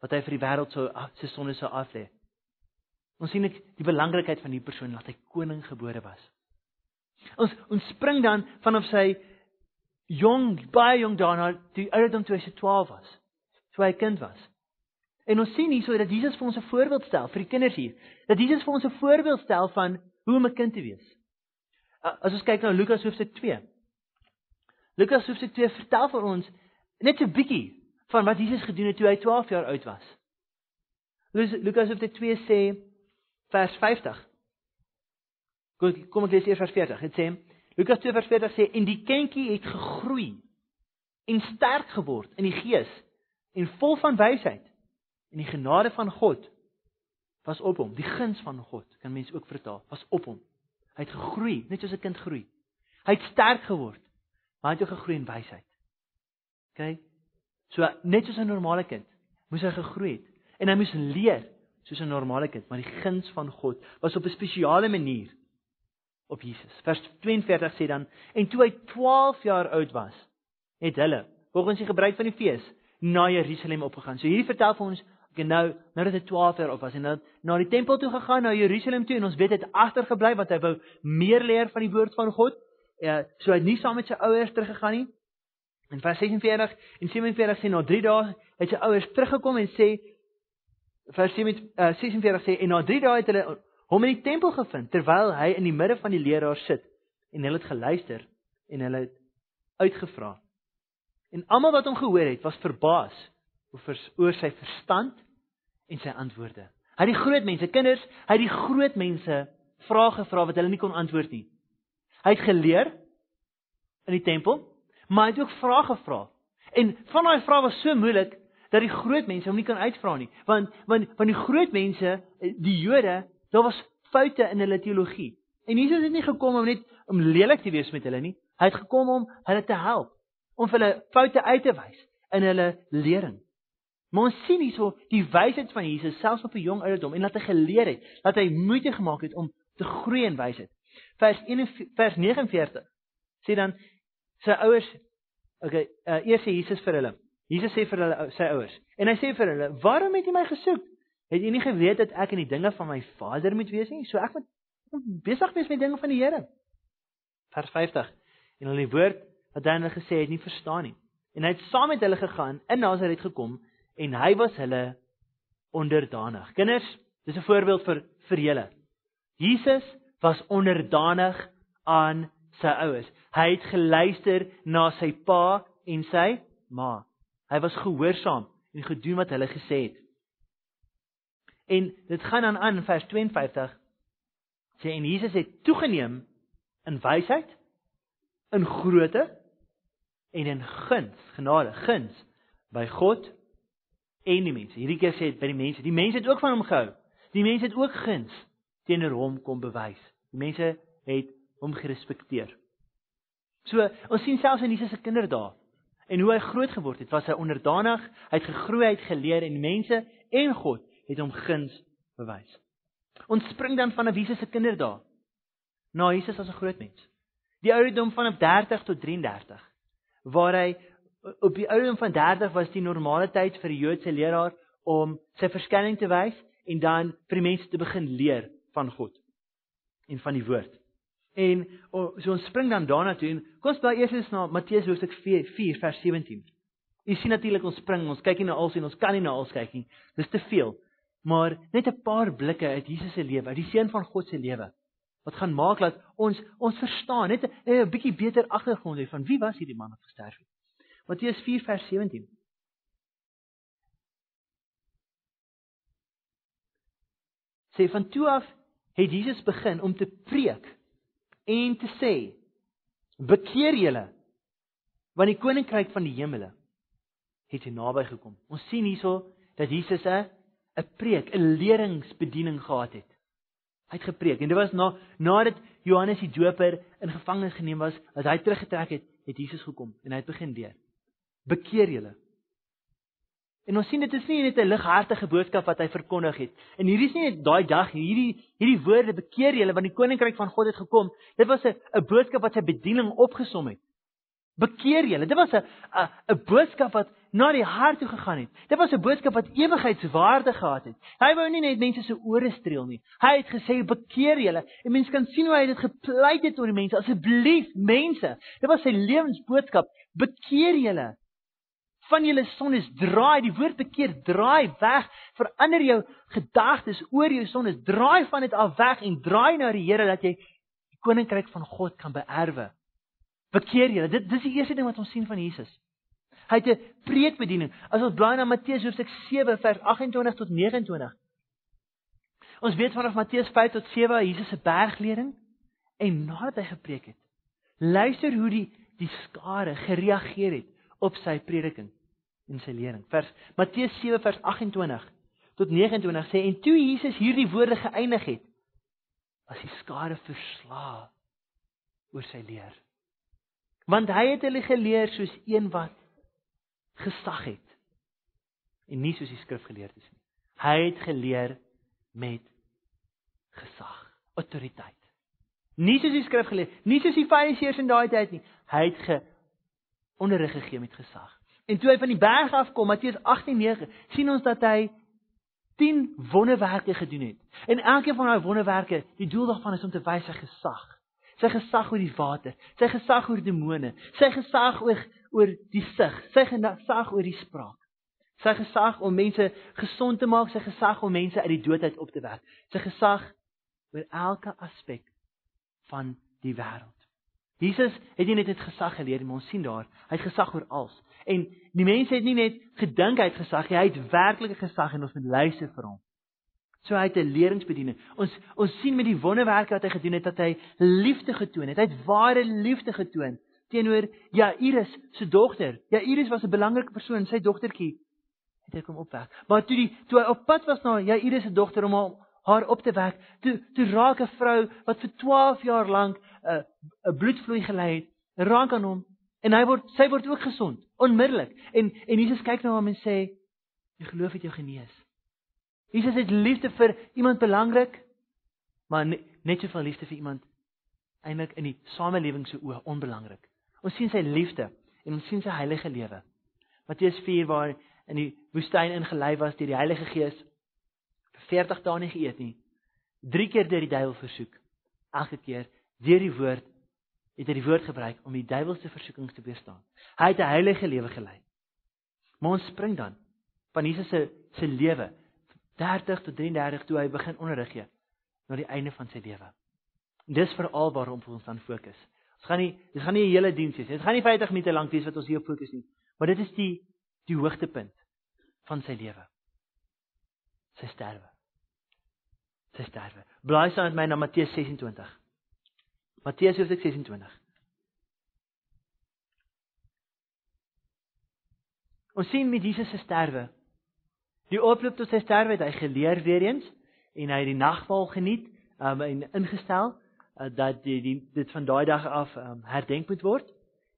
wat hy vir die wêreld sou se sonde sou aflê. Ons sien ek die belangrikheid van die persoon dat hy koning gebore was. Ons ons spring dan vanaf sy jong baie jong daarna die ouderdom toe hy 12 was. Toe hy 'n kind was. En ons sien hierso dat Jesus vir ons 'n voorbeeld stel vir die kinders hier. Dat Jesus vir ons 'n voorbeeld stel van hoe om 'n kind te wees. As ons kyk na Lukas hoofstuk 2. Lukas hoofstuk 2 vertel vir ons net 'n bietjie van wat Jesus gedoen het toe hy 12 jaar oud was. Lukas hoofstuk 2 sê vers 50. Kom kom ek lees eers vers 40. Dit sê Lukas 2 vers 40 sê en die kindjie het gegroei en sterk geword in die gees en vol van wysheid en die genade van God was op hom. Die guns van God kan mens ook vertaal, was op hom. Hy het gegroei, net soos 'n kind groei. Hy het sterk geword, maar hy het ook gegroei in wysheid. OK? So net soos 'n normale kind moes hy gegroei het en hy moes leer soos 'n normale kind, maar die guns van God was op 'n spesiale manier op Jesus. Vers 42 sê dan en toe hy 12 jaar oud was, het hulle volgens die gebruik van die fees na Jerusalem opgegaan. So hierdie vertel vir ons okay, nou nou dat hy 12 jaar oud was en dan na die tempel toe gegaan, na Jerusalem toe en ons weet hy het agtergebly want hy wou meer leer van die woord van God. Ja, so hy het nie saam met sy ouers teruggegaan nie. In vers 46 en 47 sê na 3 dae het sy ouers teruggekom en sê vers 46 uh, sê en na 3 dae het hulle hom in die tempel gevind terwyl hy in die midde van die leraars sit en hulle het geluister en hulle het uitgevra En almal wat hom gehoor het, was verbaas oor sy verstand en sy antwoorde. Hy het die groot mense, kinders, hy het die groot mense vrae gevra wat hulle nie kon antwoord nie. Hy het geleer in die tempel, maar hy het ook vrae gevra. En van daai vrae was so moeilik dat die groot mense hom nie kan uitvra nie, want want van die groot mense, die Jode, daar was foute in hulle teologie. En Jesus het nie gekom om net om lelik te wees met hulle nie. Hy het gekom om hulle te help om hulle foute uit te wys in hulle lering. Maar ons sien hierso die wysheid van Jesus selfs op 'n jong ouderdom en dat hy geleer het, dat hy moeite gemaak het om te groei in wysheid. Vers 1 vers 49 sê dan sy ouers okay, uh, eers sê Jesus vir hulle. Jesus sê vir hulle sy ouers en hy sê vir hulle, "Waarom het jy my gesoek? Het jy nie geweet dat ek in die dinge van my Vader moet wees nie? So ek moet besig wees met dinge van die Here." Vers 50 en hulle woord wat hy hulle gesê het nie verstaan nie. En hy het saam met hulle gegaan in Nasaret gekom en hy was hulle onderdanig. Kinders, dis 'n voorbeeld vir vir julle. Jesus was onderdanig aan sy ouers. Hy het geluister na sy pa en sy ma. Hy was gehoorsaam en gedoen wat hulle gesê het. En dit gaan dan aan in vers 52 sê en Jesus het toegeneem in wysheid, in grootte en in guns, genade, guns by God en die mense. Hierdie keer sê dit by die mense. Die mense het ook van hom gehou. Die mense het ook guns teenoor hom kom bewys. Die mense het hom gerespekteer. So, ons sien selfs in Jesus se kinderdae en hoe hy groot geword het, was hy onderdanig, hy het gegroei, hy het geleer en mense en God het hom guns bewys. Ons spring dan van Jesus se kinderdae na Jesus as 'n groot mens. Die ouderdom van 30 tot 33 waar hy op die ouderdom van 30 was die normale tyd vir die Joodse leraar om sy verskyning te wys en dan vir die mense te begin leer van God en van die woord. En so ons spring dan daarna toe en kom ons bly eers na Matteus hoofstuk 4, 4 vers 17. Jy sien natuurlik ons spring, ons kyk nie na alles en ons kan nie na alles kyk nie. Dis te veel. Maar net 'n paar blikke uit Jesus se lewe, uit die seun van God se lewe wat gaan maak dat ons ons verstaan net 'n bietjie beter agtergrond hê van wie was hierdie man wat gesterf het. Matteus 4 vers 17. Sê van toe af het Jesus begin om te preek en te sê: "Bekeer julle, want die koninkryk van die hemele het naby gekom." Ons sien hierso dat Jesus 'n 'n preek, 'n leringsbediening gehad het. Hy het gepreek en dit was na nadat Johannes die Doper in gevangenis geneem was, dat hy teruggetrek het het Jesus gekom en hy het begin leer. Bekeer julle. En ons sien dit is nie net 'n lighartige boodskap wat hy verkondig het. En hierdie is nie net daai dag hierdie hierdie woorde bekeer julle want die koninkryk van God het gekom. Dit was 'n 'n boodskap wat sy bediening opgesom het. Bekeer julle. Dit was 'n 'n 'n boodskap wat na die hart toe gegaan het. Dit was 'n boodskap wat ewigheidswaarde gehad het. Hy wou nie net mense se ore streel nie. Hy het gesê bekeer julle. En mense kan sien hoe hy dit gepleit het oor die mense. Asseblief mense. Dit was sy lewensboodskap. Bekeer julle. Van julle sondes draai, die woord bekeer draai weg. Verander jou gedagtes oor jou sondes. Draai van dit af weg en draai na die Here dat jy die koninkryk van God kan beerwe. Bekeer julle. Dit dis die eerste ding wat ons sien van Jesus. Hy het 'n preekbediening. As ons blaai na Matteus hoofstuk 7 vers 28 tot 29. Ons weet vanaf Matteus 5 tot 7 Jesus se bergleding en nadat hy gepreek het, luister hoe die die skare gereageer het op sy prediking en sy lering. Vers Matteus 7 vers 28 tot 29 sê en toe Jesus hierdie woorde geëindig het, was die skare verslae oor sy leer. Want hy het hulle geleer soos een wat gesag het en nie soos die skrifgeleerdes nie. Hy het geleer met gesag, autoriteit. Nie soos die skrifgeleerdes, nie soos die fariseërs in daai tyd nie. Hy het ge onderrig gegee met gesag. En toe hy van die berg af kom, Matteus 18:9, sien ons dat hy 10 wonderwerke gedoen het. En elkeen van daai wonderwerke, die doel daarvan is om te wys sy gesag. Sy gesag oor die water, sy gesag oor demone, sy gesag oor oor die sig, sy gesag oor die spraak. Sy gesag om mense gesond te maak, sy gesag om mense uit die dood uit op te wek. Sy gesag oor elke aspek van die wêreld. Jesus het nie net dit gesag geleer nie, maar ons sien daar, hy het gesag oor alles. En die mense het nie net gedink hy het gesag nie, hy het werklike gesag en ons moet luister vir hom. So hy het 'n leringsbediening. Ons ons sien met die wonderwerke wat hy gedoen het dat hy liefde getoon het. Hy het ware liefde getoon teenoor Jairus se dogter. Jairus was 'n belangrike persoon, sy dogtertjie het hy kom opwek. Maar toe die toe hy op pad was na Jairus se dogter om haar op te wek, toe toe raak 'n vrou wat vir 12 jaar lank 'n uh, 'n bloedvloei gelei het, raak aan hom en hy word sy word ook gesond onmiddellik. En en Jesus kyk na hom en sê: "Jy geloof het jou genees." Jesus het liefde vir iemand belangrik, maar net soveel liefde vir iemand eintlik in die samelewing se oë onbelangrik. Ons sien sy liefde en ons sien sy heilige lewe. Matteus 4 waar in die woestyn ingelei was deur die Heilige Gees 40 dae nie geëet nie. Drie keer deur die duiwel versoek. Elke keer deur die woord het hy die woord gebruik om die duiwelse versoekings te weerstaan. Hy het 'n heilige lewe gelei. Maar ons spring dan van Jesus se se lewe 30 tot 33 toe hy begin onderrig gee na die einde van sy lewe. Dis veral waarop ons dan fokus. Dit gaan nie dit gaan nie 'n hele diens wees. Dit gaan nie 50 minute lank wees wat ons hier op fokus nie. Maar dit is die die hoogtepunt van sy lewe. Sy sterwe. Sy sterwe. Blaai saam met my na Matteus 26. Matteus hoofstuk 26. Ons sien met Jesus se sterwe. Die oploop tot sy sterwe het hy geleer weer eens en hy het die nagmaal geniet um, en ingestel uh, dat die, die dit van daai dag af um, herdenk moet word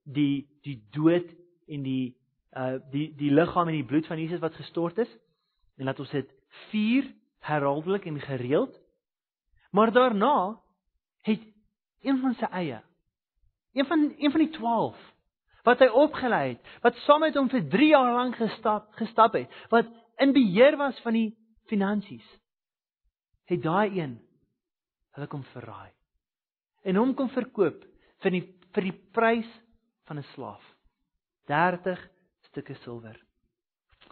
die die dood en die uh die die liggaam en die bloed van Jesus wat gestort is en laat ons dit vier herhaaldelik en gereeld maar daarna het een van sy eie een van een van die 12 wat hy opgelei het wat saam met hom vir 3 jaar lank gestap gestap het wat in beheer was van die finansies het daai een hulle kom verraai en hom kom verkoop vir die vir die prys van 'n slaaf. 30 stukke silwer.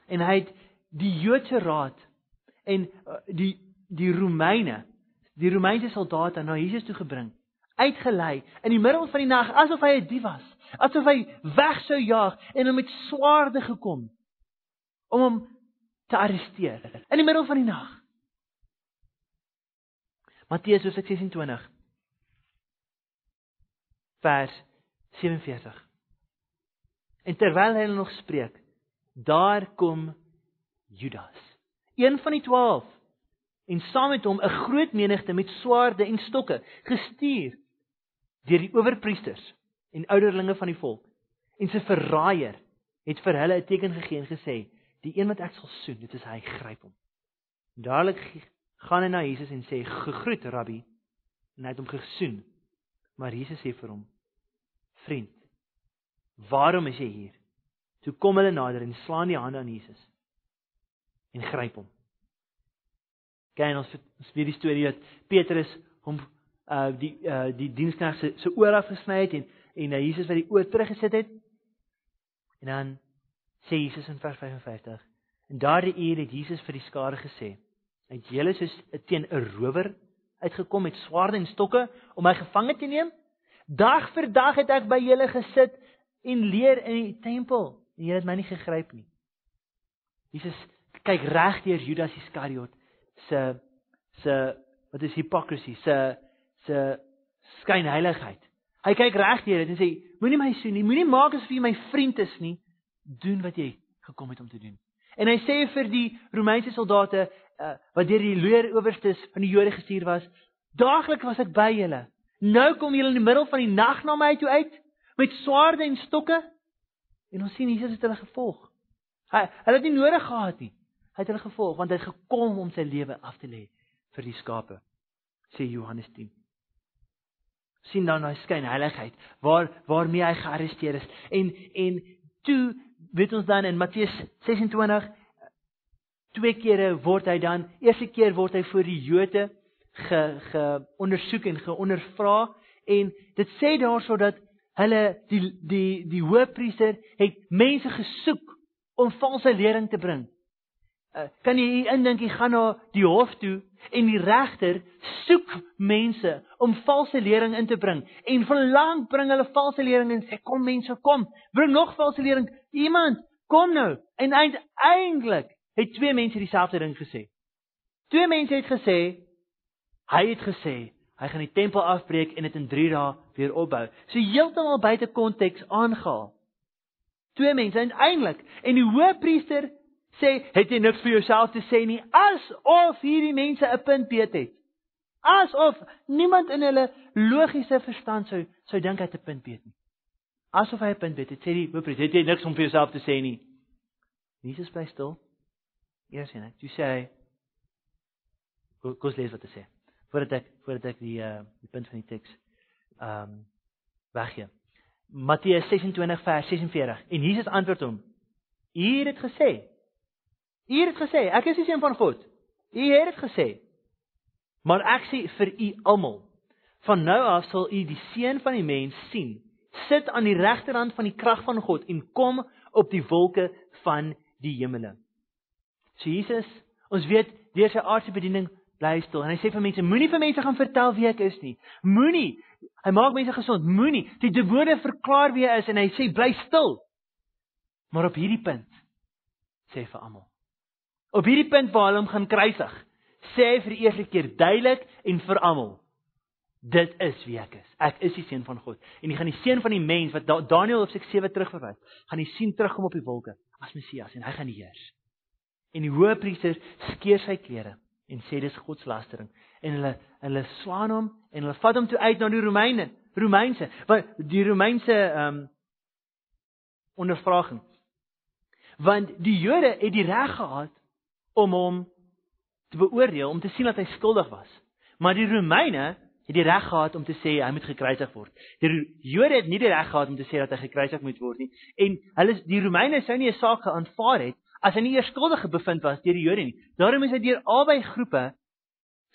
En hy het die Joodse raad en uh, die die Romeine, die Romeinse soldate na Jesus toe gebring, uitgelei in die middel van die nag asof hy 'n dief was, asof hy weg sou jaag en hom met swaarde gekom om hom te arresteer in die middel van die nag. Matteus 26 vers 47. En terwyl hy nog spreek, daar kom Judas, een van die 12, en saam met hom 'n groot menigte met swaarde en stokke, gestuur deur die owerpriesters en ouderlinge van die volk. En sy verraaier het vir hulle 'n teken gegee en gesê die een wat ek sal soen dit is hy gryp hom. Dadelik gaan hy na Jesus en sê gegroet rabbi. En hy het hom gesoen. Maar Jesus sê vir hom vriend waarom is jy hier? Toe kom hulle nader en slaan die hande aan Jesus en gryp hom Kyk ons ons weet die storie dat Petrus hom uh die uh die diensknegt se se oor afgesny het en en uh, Jesus wat die oor teruggesit het. En dan sê Jesus in vers 55: In daardie uur het Jesus vir die skare gesê: "Het julle soos teen 'n rower uitgekom met swaarde en stokke om my gevange te neem? Dag vir dag het ek by julle gesit en leer in die tempel en julle het my nie gegryp nie." Jesus kyk reg deur Judas Iskariot se se wat is hipocrisie, se se skynheiligheid. Hy kyk reg deur dit en sê moenie my so nie, moenie maak asof jy my vriend is nie. Doen wat jy gekom het om te doen. En hy sê vir die Romeinse soldate uh, wat deur die leeroowerstes van die Jode gestuur was, daagliks was ek by julle. Nou kom julle in die middel van die nag na my toe uit met swaarde en stokke. En ons sien Jesus het hulle gevolg. Hulle het nie nodig gehad nie. Hy het hulle gevolg want hy het gekom om sy lewe af te lê vir die skape. Sê Johannes 10. sien dan daai skyn heiligheid waar waarmee hy gearresteer is en en toe weet ons dan in Matteus 26 twee kere word hy dan eerste keer word hy voor die Jode ge ge ondersoek en geondervra en dit sê daarso dat hulle die die die hoofpriester het mense gesoek om valse lering te bring kan jy indink jy gaan na die hof toe en die regter soek mense om valse lering in te bring en verlang bring hulle valse lering en sê kom mense kom. Bring nog valse lering. Iemand kom nou. En uiteindelik het twee mense dieselfde ding gesê. Twee mense het gesê hy het gesê hy gaan die tempel afbreek en dit in 3 dae weer opbou. So heeltemal buite konteks aangehaal. Twee mense uiteindelik. En die hoofpriester sê, het jy niks vir jouself te sê nie, asof hierdie mense 'n punt beet het. Asof niemand in hulle logiese verstand sou sou dink hy het 'n punt beet nie. Asof hy 'n punt beet het, sê die hoofpriester, het jy niks om vir jouself te sê nie. Jesus bly stil. Eers en ek, jy sê Kos lees wat hy sê. Voordat ek voordat ek die uh die punt van die teks ehm um, weggee. Matteus 26 vers 46 en Jesus antwoord hom: U het gesê U het gesê, ek is die seun van God. U het dit gesê. Maar ek sê vir u almal, van nou af sal u die seun van die mens sien, sit aan die regterhand van die krag van God en kom op die wolke van die hemele. So Jesus, ons weet deur sy aardse bediening bly stil en hy sê vir mense moenie vir mense gaan vertel wie ek is nie. Moenie. Hy maak mense gesond. Moenie die woorde verklaar wie hy is en hy sê bly stil. Maar op hierdie punt sê vir almal Op hierdie punt waar hulle hom gaan kruisig, sê hy vir die eerste keer duidelik en vir almal: Dit is wie ek is. Ek is die seun van God. En jy gaan die seun van die mens wat Daniël op 6:7 terugverwys, gaan jy sien terugkom op die wolke as Messias en hy gaan heers. En die hoëpriester skeer sy klere en sê dis godslastering en hulle hulle slaan hom en hulle vat hom toe uit na die Romeine, Romeinse, want die Romeinse ehm um, ondervraging. Want die Jode het die reg gehad om hom te beoordeel om te sien dat hy skuldig was. Maar die Romeine het die reg gehad om te sê hy moet gekruisig word. Die Jode het nie die reg gehad om te sê dat hy gekruisig moet word nie. En hulle die Romeine sou nie 'n saak geaanvaar het as hy nie eers skuldig bevind was deur die Jode nie. Daarom is hy deur albei groepe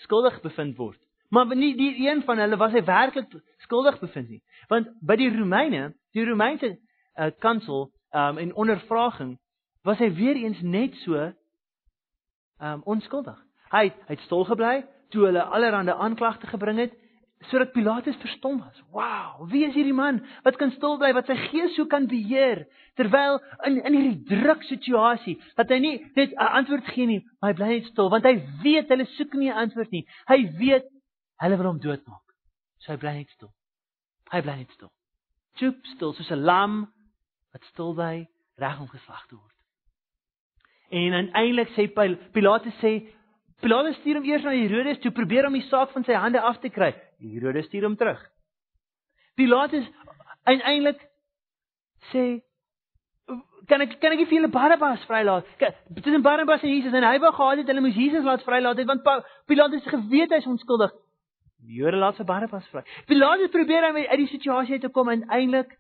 skuldig bevind word. Maar nie die een van hulle was hy werklik skuldig bevind nie. Want by die Romeine, die Romeinse uh, kansel um, en ondervraging was hy weer eens net so um onskuldig. Hy hy het stil gebly toe hulle allerlei aanklagte gebring het sodat Pilatus verstom was. Wow, wie is hierdie man wat kan stil bly wat sy gees so kan beheer terwyl in in hierdie druk situasie dat hy nie net 'n antwoord gee nie, maar hy bly net stil want hy weet hulle soek nie 'n antwoord nie. Hy weet hulle wil hom doodmaak. So hy bly net stil. Hy bly net stil. Choop stil soos 'n lam wat stil bly reg om geslag te word. En uiteindelik sê Pilatus sê Pilatus stuur hom eers na Herodes toe probeer om die saak van sy hande af te kry. Herodes stuur hom terug. Pilatus uiteindelik sê kan ek kan ek vir julle Barabbas vrylaat? Tussen Barabbas en Jesus en hy wou gehad het hulle moes Jesus laat vrylaat het want Pilatus geweet hy's onskuldig. Die Jode laat vir Barabbas vry. Pilatus probeer om uit die situasie uit te kom en uiteindelik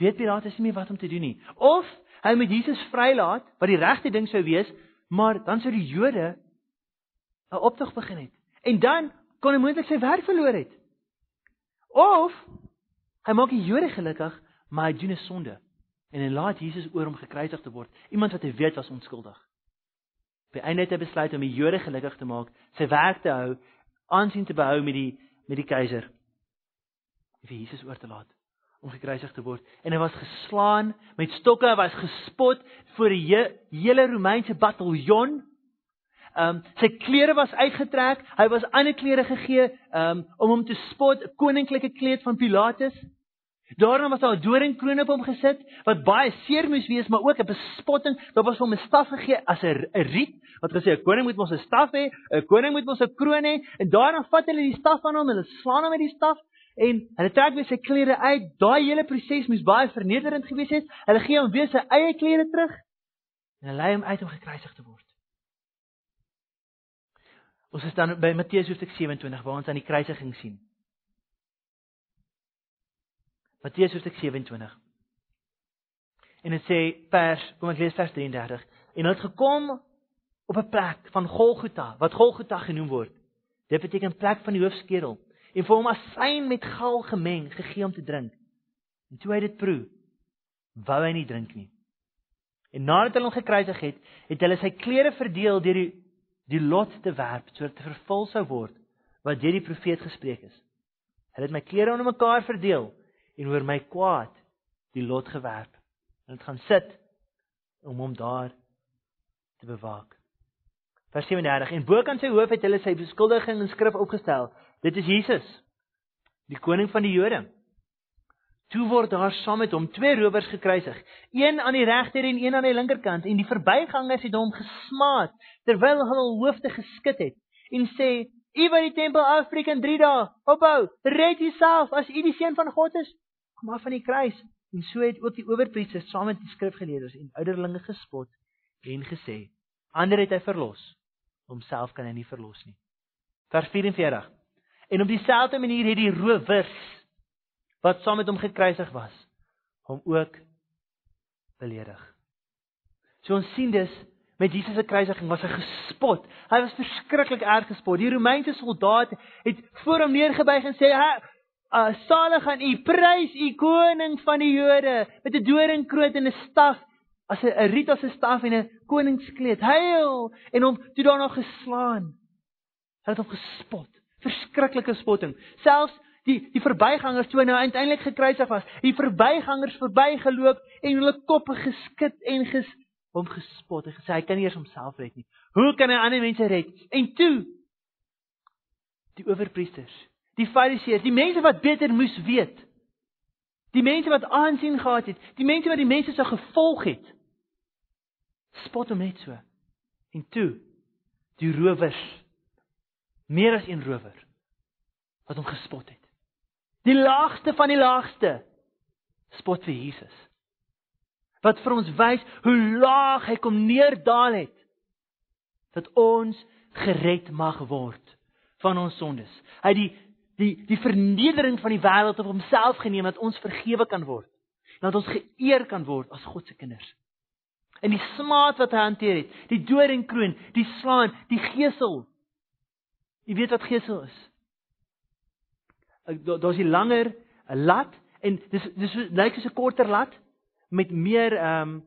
weet Pilatus nie meer wat om te doen nie. Of hy moet Jesus vrylaat wat die regte ding sou wees, maar dan sou die Jode 'n optog begin het. En dan kon hy moontlik sy werk verloor het. Of hy maak die Jode gelukkig, maar hy doen 'n sonde en hy laat Jesus oor om gekruisig te word, iemand wat hy weet was onskuldig. Op die einde het hy besluit om die Jode gelukkig te maak, sy werk te hou, aansien te behou met die met die keiser. Vir Jesus oor te laat om gekruisig te word en hy was geslaan met stokke, hy was gespot voor die he hele Romeinse bataljon. Ehm um, sy klere was uitgetrek, hy was ander klere gegee um, om hom te spot, 'n koninklike kleed van Pilatus. Daarna was daar 'n doringkroon op hom gesit wat baie seer moes wees, maar ook 'n bespotting. Daar was hom 'n staf gegee as 'n riet wat gesê 'n koning moet mos 'n staf hê, 'n koning moet mos 'n kroon hê. En daarna vat hulle die staf van hom en hulle slaan hom met die staf en hulle trek weer sy klere uit. Daai hele proses moes baie vernederend gewees het. Hulle gee hom weer sy eie klere terug en hulle lei hom uit om gekruisig te word. Ons is dan by Matteus hoofstuk 27 waar ons aan die kruisiging sien. Matteus hoofstuk 27. En dit sê vers, kom ek lees vers 33. En hulle het gekom op 'n plek van Golgotha, wat Golgotha genoem word. Dit beteken plek van die hoofskedel. En vir hom asyn met gal gemeng gegee om te drink. En toe hy dit proe, wou hy nie drink nie. En nadat hulle hom gekruisig het, het hulle sy klere verdeel deur die die lot te werp sodat dit vervul sou word wat deur die profeet gespreek is. Hulle het my klere onder mekaar verdeel en oor my kwaad die lot gewerp. En dit gaan sit om hom daar te bewaak. Vers 37 en bokant sy hoof het hulle sy beskuldiging in skrif opgestel. Dit is Jesus, die koning van die Jode. Toe word daar saam met hom twee rowers gekruisig, een aan die regter en een aan die linkerkant, en die verbygangers het hom gesmaat terwyl hulle hul hoofde geskit het en sê: "U wat die tempel afbreek in 3 dae, opbou, red jouself as u die seun van God is, kom af van die kruis." En so het ook die owerpriesters saam met die skrifgeleerdes en ouderlinge gespot en gesê: "Ander het hy verlos, homself kan hy nie verlos nie." Vers 44. En op dieselfde manier het die rowers wat saam met hom gekruisig was, hom ook beledig. So ons sien dus met Jesus se kruisiging was hy gespot. Hy was verskriklik erg gespot. Die Romeinse soldaat het voor hom neergebuig en sê: "Ha, uh, salig aan u, prys u koning van die Jode met 'n doringkroon en 'n staf, as 'n riet as 'n staf en 'n koningskleed. Heil!" En hom toe daarna geslaan. Hy het hom gespot. Verskriklike spotting. Selfs die die verbygangers toe nou uiteindelik gekruisig was, die verbygangers verbygeloop en hulle koppe geskit en ges hom gespot en gesê hy kan nie eers homself red nie. Hoe kan hy ander mense red? En toe die owerpriesters, die fariseërs, die mense wat beter moes weet. Die mense wat aansien gehad het, die mense wat die mense sou gevolg het. Spot hom net so. En toe die rowers meer as een rower wat hom gespot het. Die laagste van die laagste spot vir Jesus. Wat vir ons wys hoe laag hy kom neerdaal het dat ons gered mag word van ons sondes. Hy die die die vernedering van die wêreld op homself geneem dat ons vergewe kan word. Dat ons geëer kan word as God se kinders. En die smaad wat hy hanteer het, die doringkroon, die slaan, die gesel. Jy weet wat gesel is? daar's hier langer 'n lat en dis dis lyk soos 'n korter lat met meer ehm um,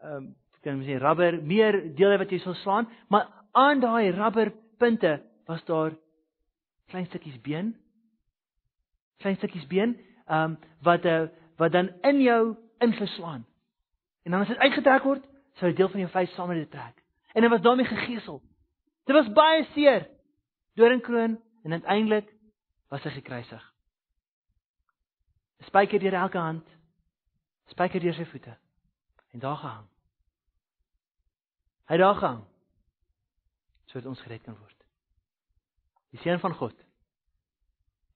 ehm um, kan mens sê rubber, meer dele wat jy sal slaan, maar aan daai rubberpunte was daar klein stukkies been. Klein stukkies been ehm um, wat uh, wat dan in jou ingeslaan. En dan as dit uitgetrek word, sou 'n deel van jou vleis saam met dit trek. En dit was daarmee gegeesel. Dit was baie seer. Doringkroon en uiteindelik was hy gekruisig. Spyker deur elke hand, spyker deur sy voete en daar gehang. Hy daar gehang sodat ons gered kan word. Die seun van God,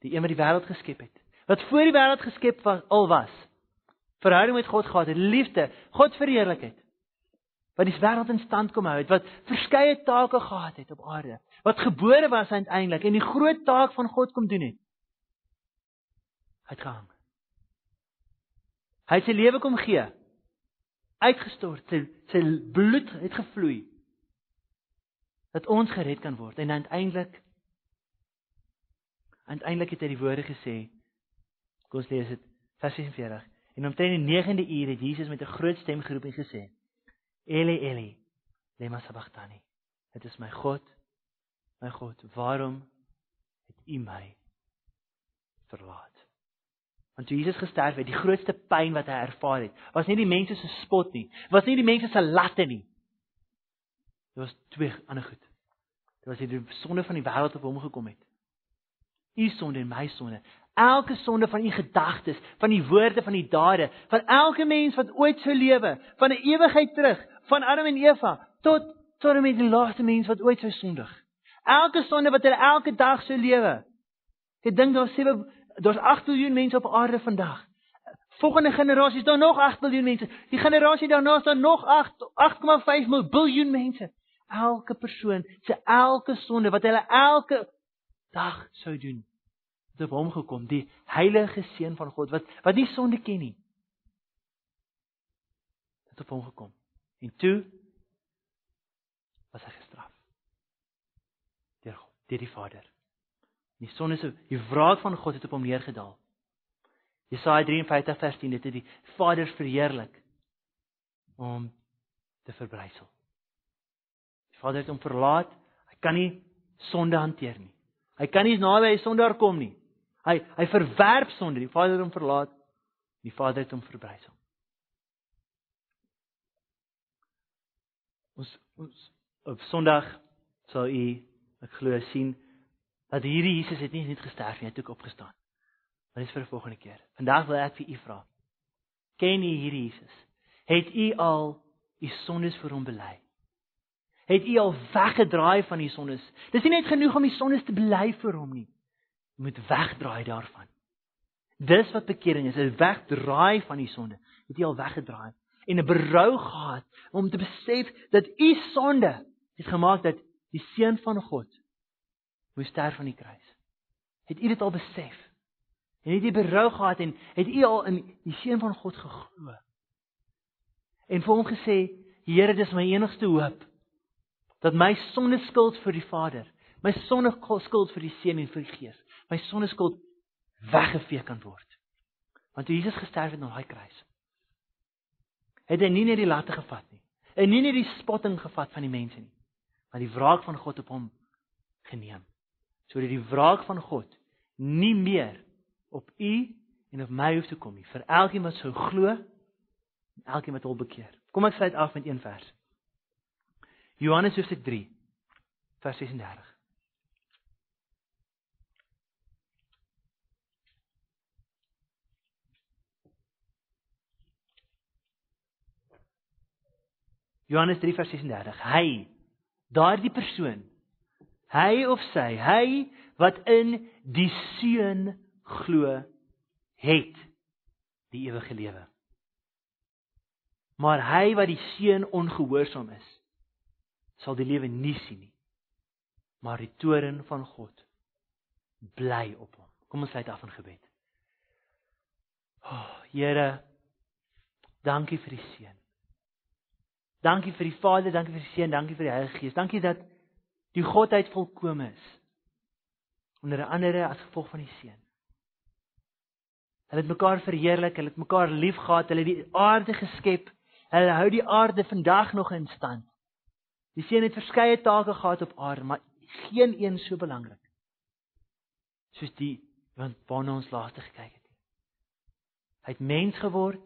die een wat die wêreld geskep het, wat voor die wêreld geskep was, al was. Verhouding met God gehad het, liefde, God verheerlikheid. Wat die wêreld in stand kom hou het, wat verskeie take gehad het op aarde, wat gebore was uiteindelik en die groot taak van God kom doen het. Uitgehang. Hy het sy lewe kom gee. Uitgestort, sy sy bloed het gevloei dat ons gered kan word en uiteindelik uiteindelik het hy die woorde gesê kom ons lees dit vers 46 en omtrent die 9de uur het Jesus met 'n groot stem geroep en gesê Eli Eli lema sabachthani dit is my God my God waarom het u my verlaat want toe Jesus gesterf het die grootste pyn wat hy ervaar het was nie die mense se spot nie was nie die mense se latte nie Dit was twee ander goed. Dit was die sonde van die wêreld op hom gekom het. U sonde en my sonde. Elke sonde van u gedagtes, van die woorde, van die dade, van elke mens wat ooit sou lewe, van 'n ewigheid terug, van Adam en Eva tot tot en met die laaste mens wat ooit sou sondig. Elke sonde wat hulle elke dag sou lewe. Ek dink daar's 7 daar's 8 miljard mense op aarde vandag. Volgende generasie is daar nog 8 miljard mense. Die generasie daarna is daar nog 8 8,5 miljard mense elke persoon se elke sonde wat hulle elke dag sou doen het op hom gekom die heilige seun van God wat wat nie sonde ken nie het op hom gekom en toe was hy gestraf deur deur die Vader die sonde se die wraak van God het op hom neergedaal Jesaja 53 vers 10 dit het die Vader verheerlik om te verbrysel Vader het hom verlaat. Hy kan nie sonde hanteer nie. Hy kan nie naby hy sondaar kom nie. Hy hy verwerp sonde. Die Vader het hom verlaat. Die Vader het hom verbrysel. Ons ons op Sondag sal u ek glo sien dat hierdie Jesus het nie net gesterf nie, hy het ook opgestaan. Maar dis vir 'n volgende keer. Vandag wil ek vir u vra. Ken u hierdie Jesus? Het u al u sondes vir hom bely? het U al weggedraai van die sondes. Dis nie net genoeg om die sondes te bely vir hom nie. Jy moet wegdraai daarvan. Dis wat bekering is, 'n wegdraai van die sonde. Het jy al weggedraai en 'n berou gehad om te besef dat u sonde het gemaak dat die seun van God moes sterf aan die kruis. Het u dit al besef? En het jy berou gehad en het u al in die seun van God geglo? En vir hom gesê, Here, dis my enigste hoop dat my sonde skuld vir die Vader, my sonde skuld vir die Seun en vir die Gees, my sonde skuld weggevee kan word. Want Jesus gesterf het aan daai kruis, het hy nie net die latte gevat nie, en nie net die spotting gevat van die mense nie, maar die wraak van God op hom geneem. Sodat die wraak van God nie meer op u en op my hoef te kom nie, vir elkeen wat sou glo en elkeen wat hom bekeer. Kom ek sluit af met een vers. Johannes hoofstuk 3 vers 36. Johannes 3 vers 36. Hy, daardie persoon, hy of sy, hy wat in die seun glo, het die ewige lewe. Maar hy wat die seun ongehoorsaam is, sal die lewe nie sien nie. Maar die toren van God bly op hom. Kom ons sluit af in gebed. O, oh, Here, dankie vir die seën. Dankie vir die Vader, dankie vir die Seun, dankie vir die Heilige Gees. Dankie dat die Godheid volkome is. Onder andere as gevolg van die Seun. Hulle het mekaar verheerlik, hulle het mekaar liefgehad, hulle het die aarde geskep. Hulle hou die aarde vandag nog in stand. Die seun het verskeie take gehad op aarde, maar geen een so belangrik soos die wat waarna ons laaste gekyk het. Hy het mens geword,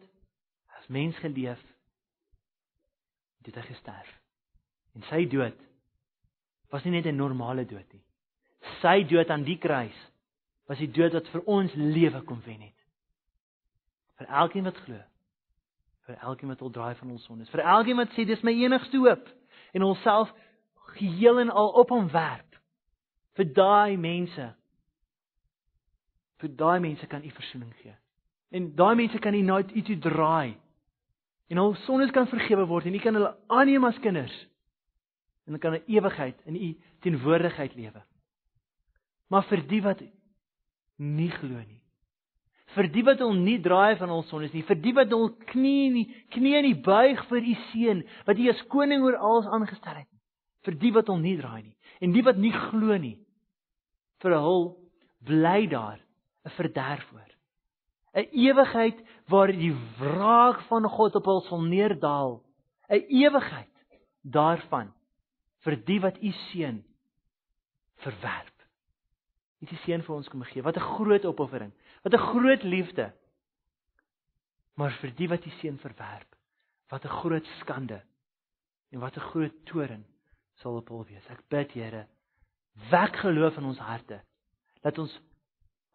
as mens geleef, dit het gesterf. En sy dood was nie net 'n normale dood nie. Sy dood aan die kruis was die dood wat vir ons lewe kom wen het. Vir elkeen wat glo, vir elkeen wat wil draai van ons sondes, vir elkeen wat sê dis my enigste hoop en onsself geheel en al op hom werp vir daai mense Vir daai mense kan U verzoening gee. En daai mense kan U na U toe draai. En hul sondes kan vergewe word en U kan hulle aanneem as kinders. En hulle kan 'n ewigheid in U teenwoordigheid lewe. Maar vir die wat nie glo nie. Vir die wat hom nie draai van hul sondes nie, vir die wat hul knie nie knie nie buig vir U seun wat U as koning oor alles aangestel het. Vir die wat hom nie draai nie en die wat nie glo nie. Vir hul bly daar 'n verderf voor. 'n Ewigheid waar die wraak van God op hul sal neerdal. 'n Ewigheid daarvan vir die wat u seun verwerp. Dit is seën vir ons kom gee. Wat 'n groot opoffering. Wat 'n groot liefde. Maar vir die wat u seun verwerp, wat 'n groot skande. En wat 'n groot toorn sal op hul wees. Ek bid Here, wek geloof in ons harte. Dat ons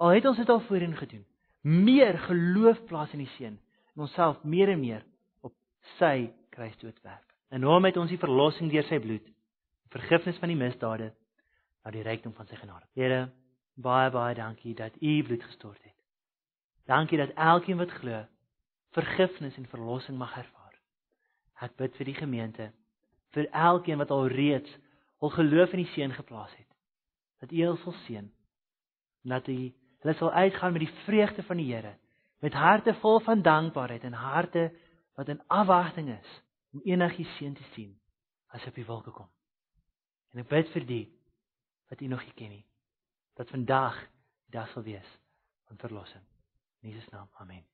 Al het ons dit al voorheen gedoen. Meer geloof plaas in die seun en onsself meer en meer op sy kruisdood werk. En hom het ons die verlossing deur sy bloed, vergifnis van die misdade na die rykdom van sy genade. Here, baie baie dankie dat u bloed gestort het. Dankie dat elkeen wat glo, vergifnis en verlossing mag ervaar. Ek bid vir die gemeente, vir elkeen wat al reeds hul geloof in die seun geplaas het. Dat u hulle sal seën. Dat u Hulle sal uitgaan met die vreugde van die Here, met harte vol van dankbaarheid en harte wat in afwagting is om enigiets seën te sien as op die wolke kom. En ek bid vir die wat U nog nie ken nie, dat vandag die dag sal wees van verlossing. In Jesus naam. Amen.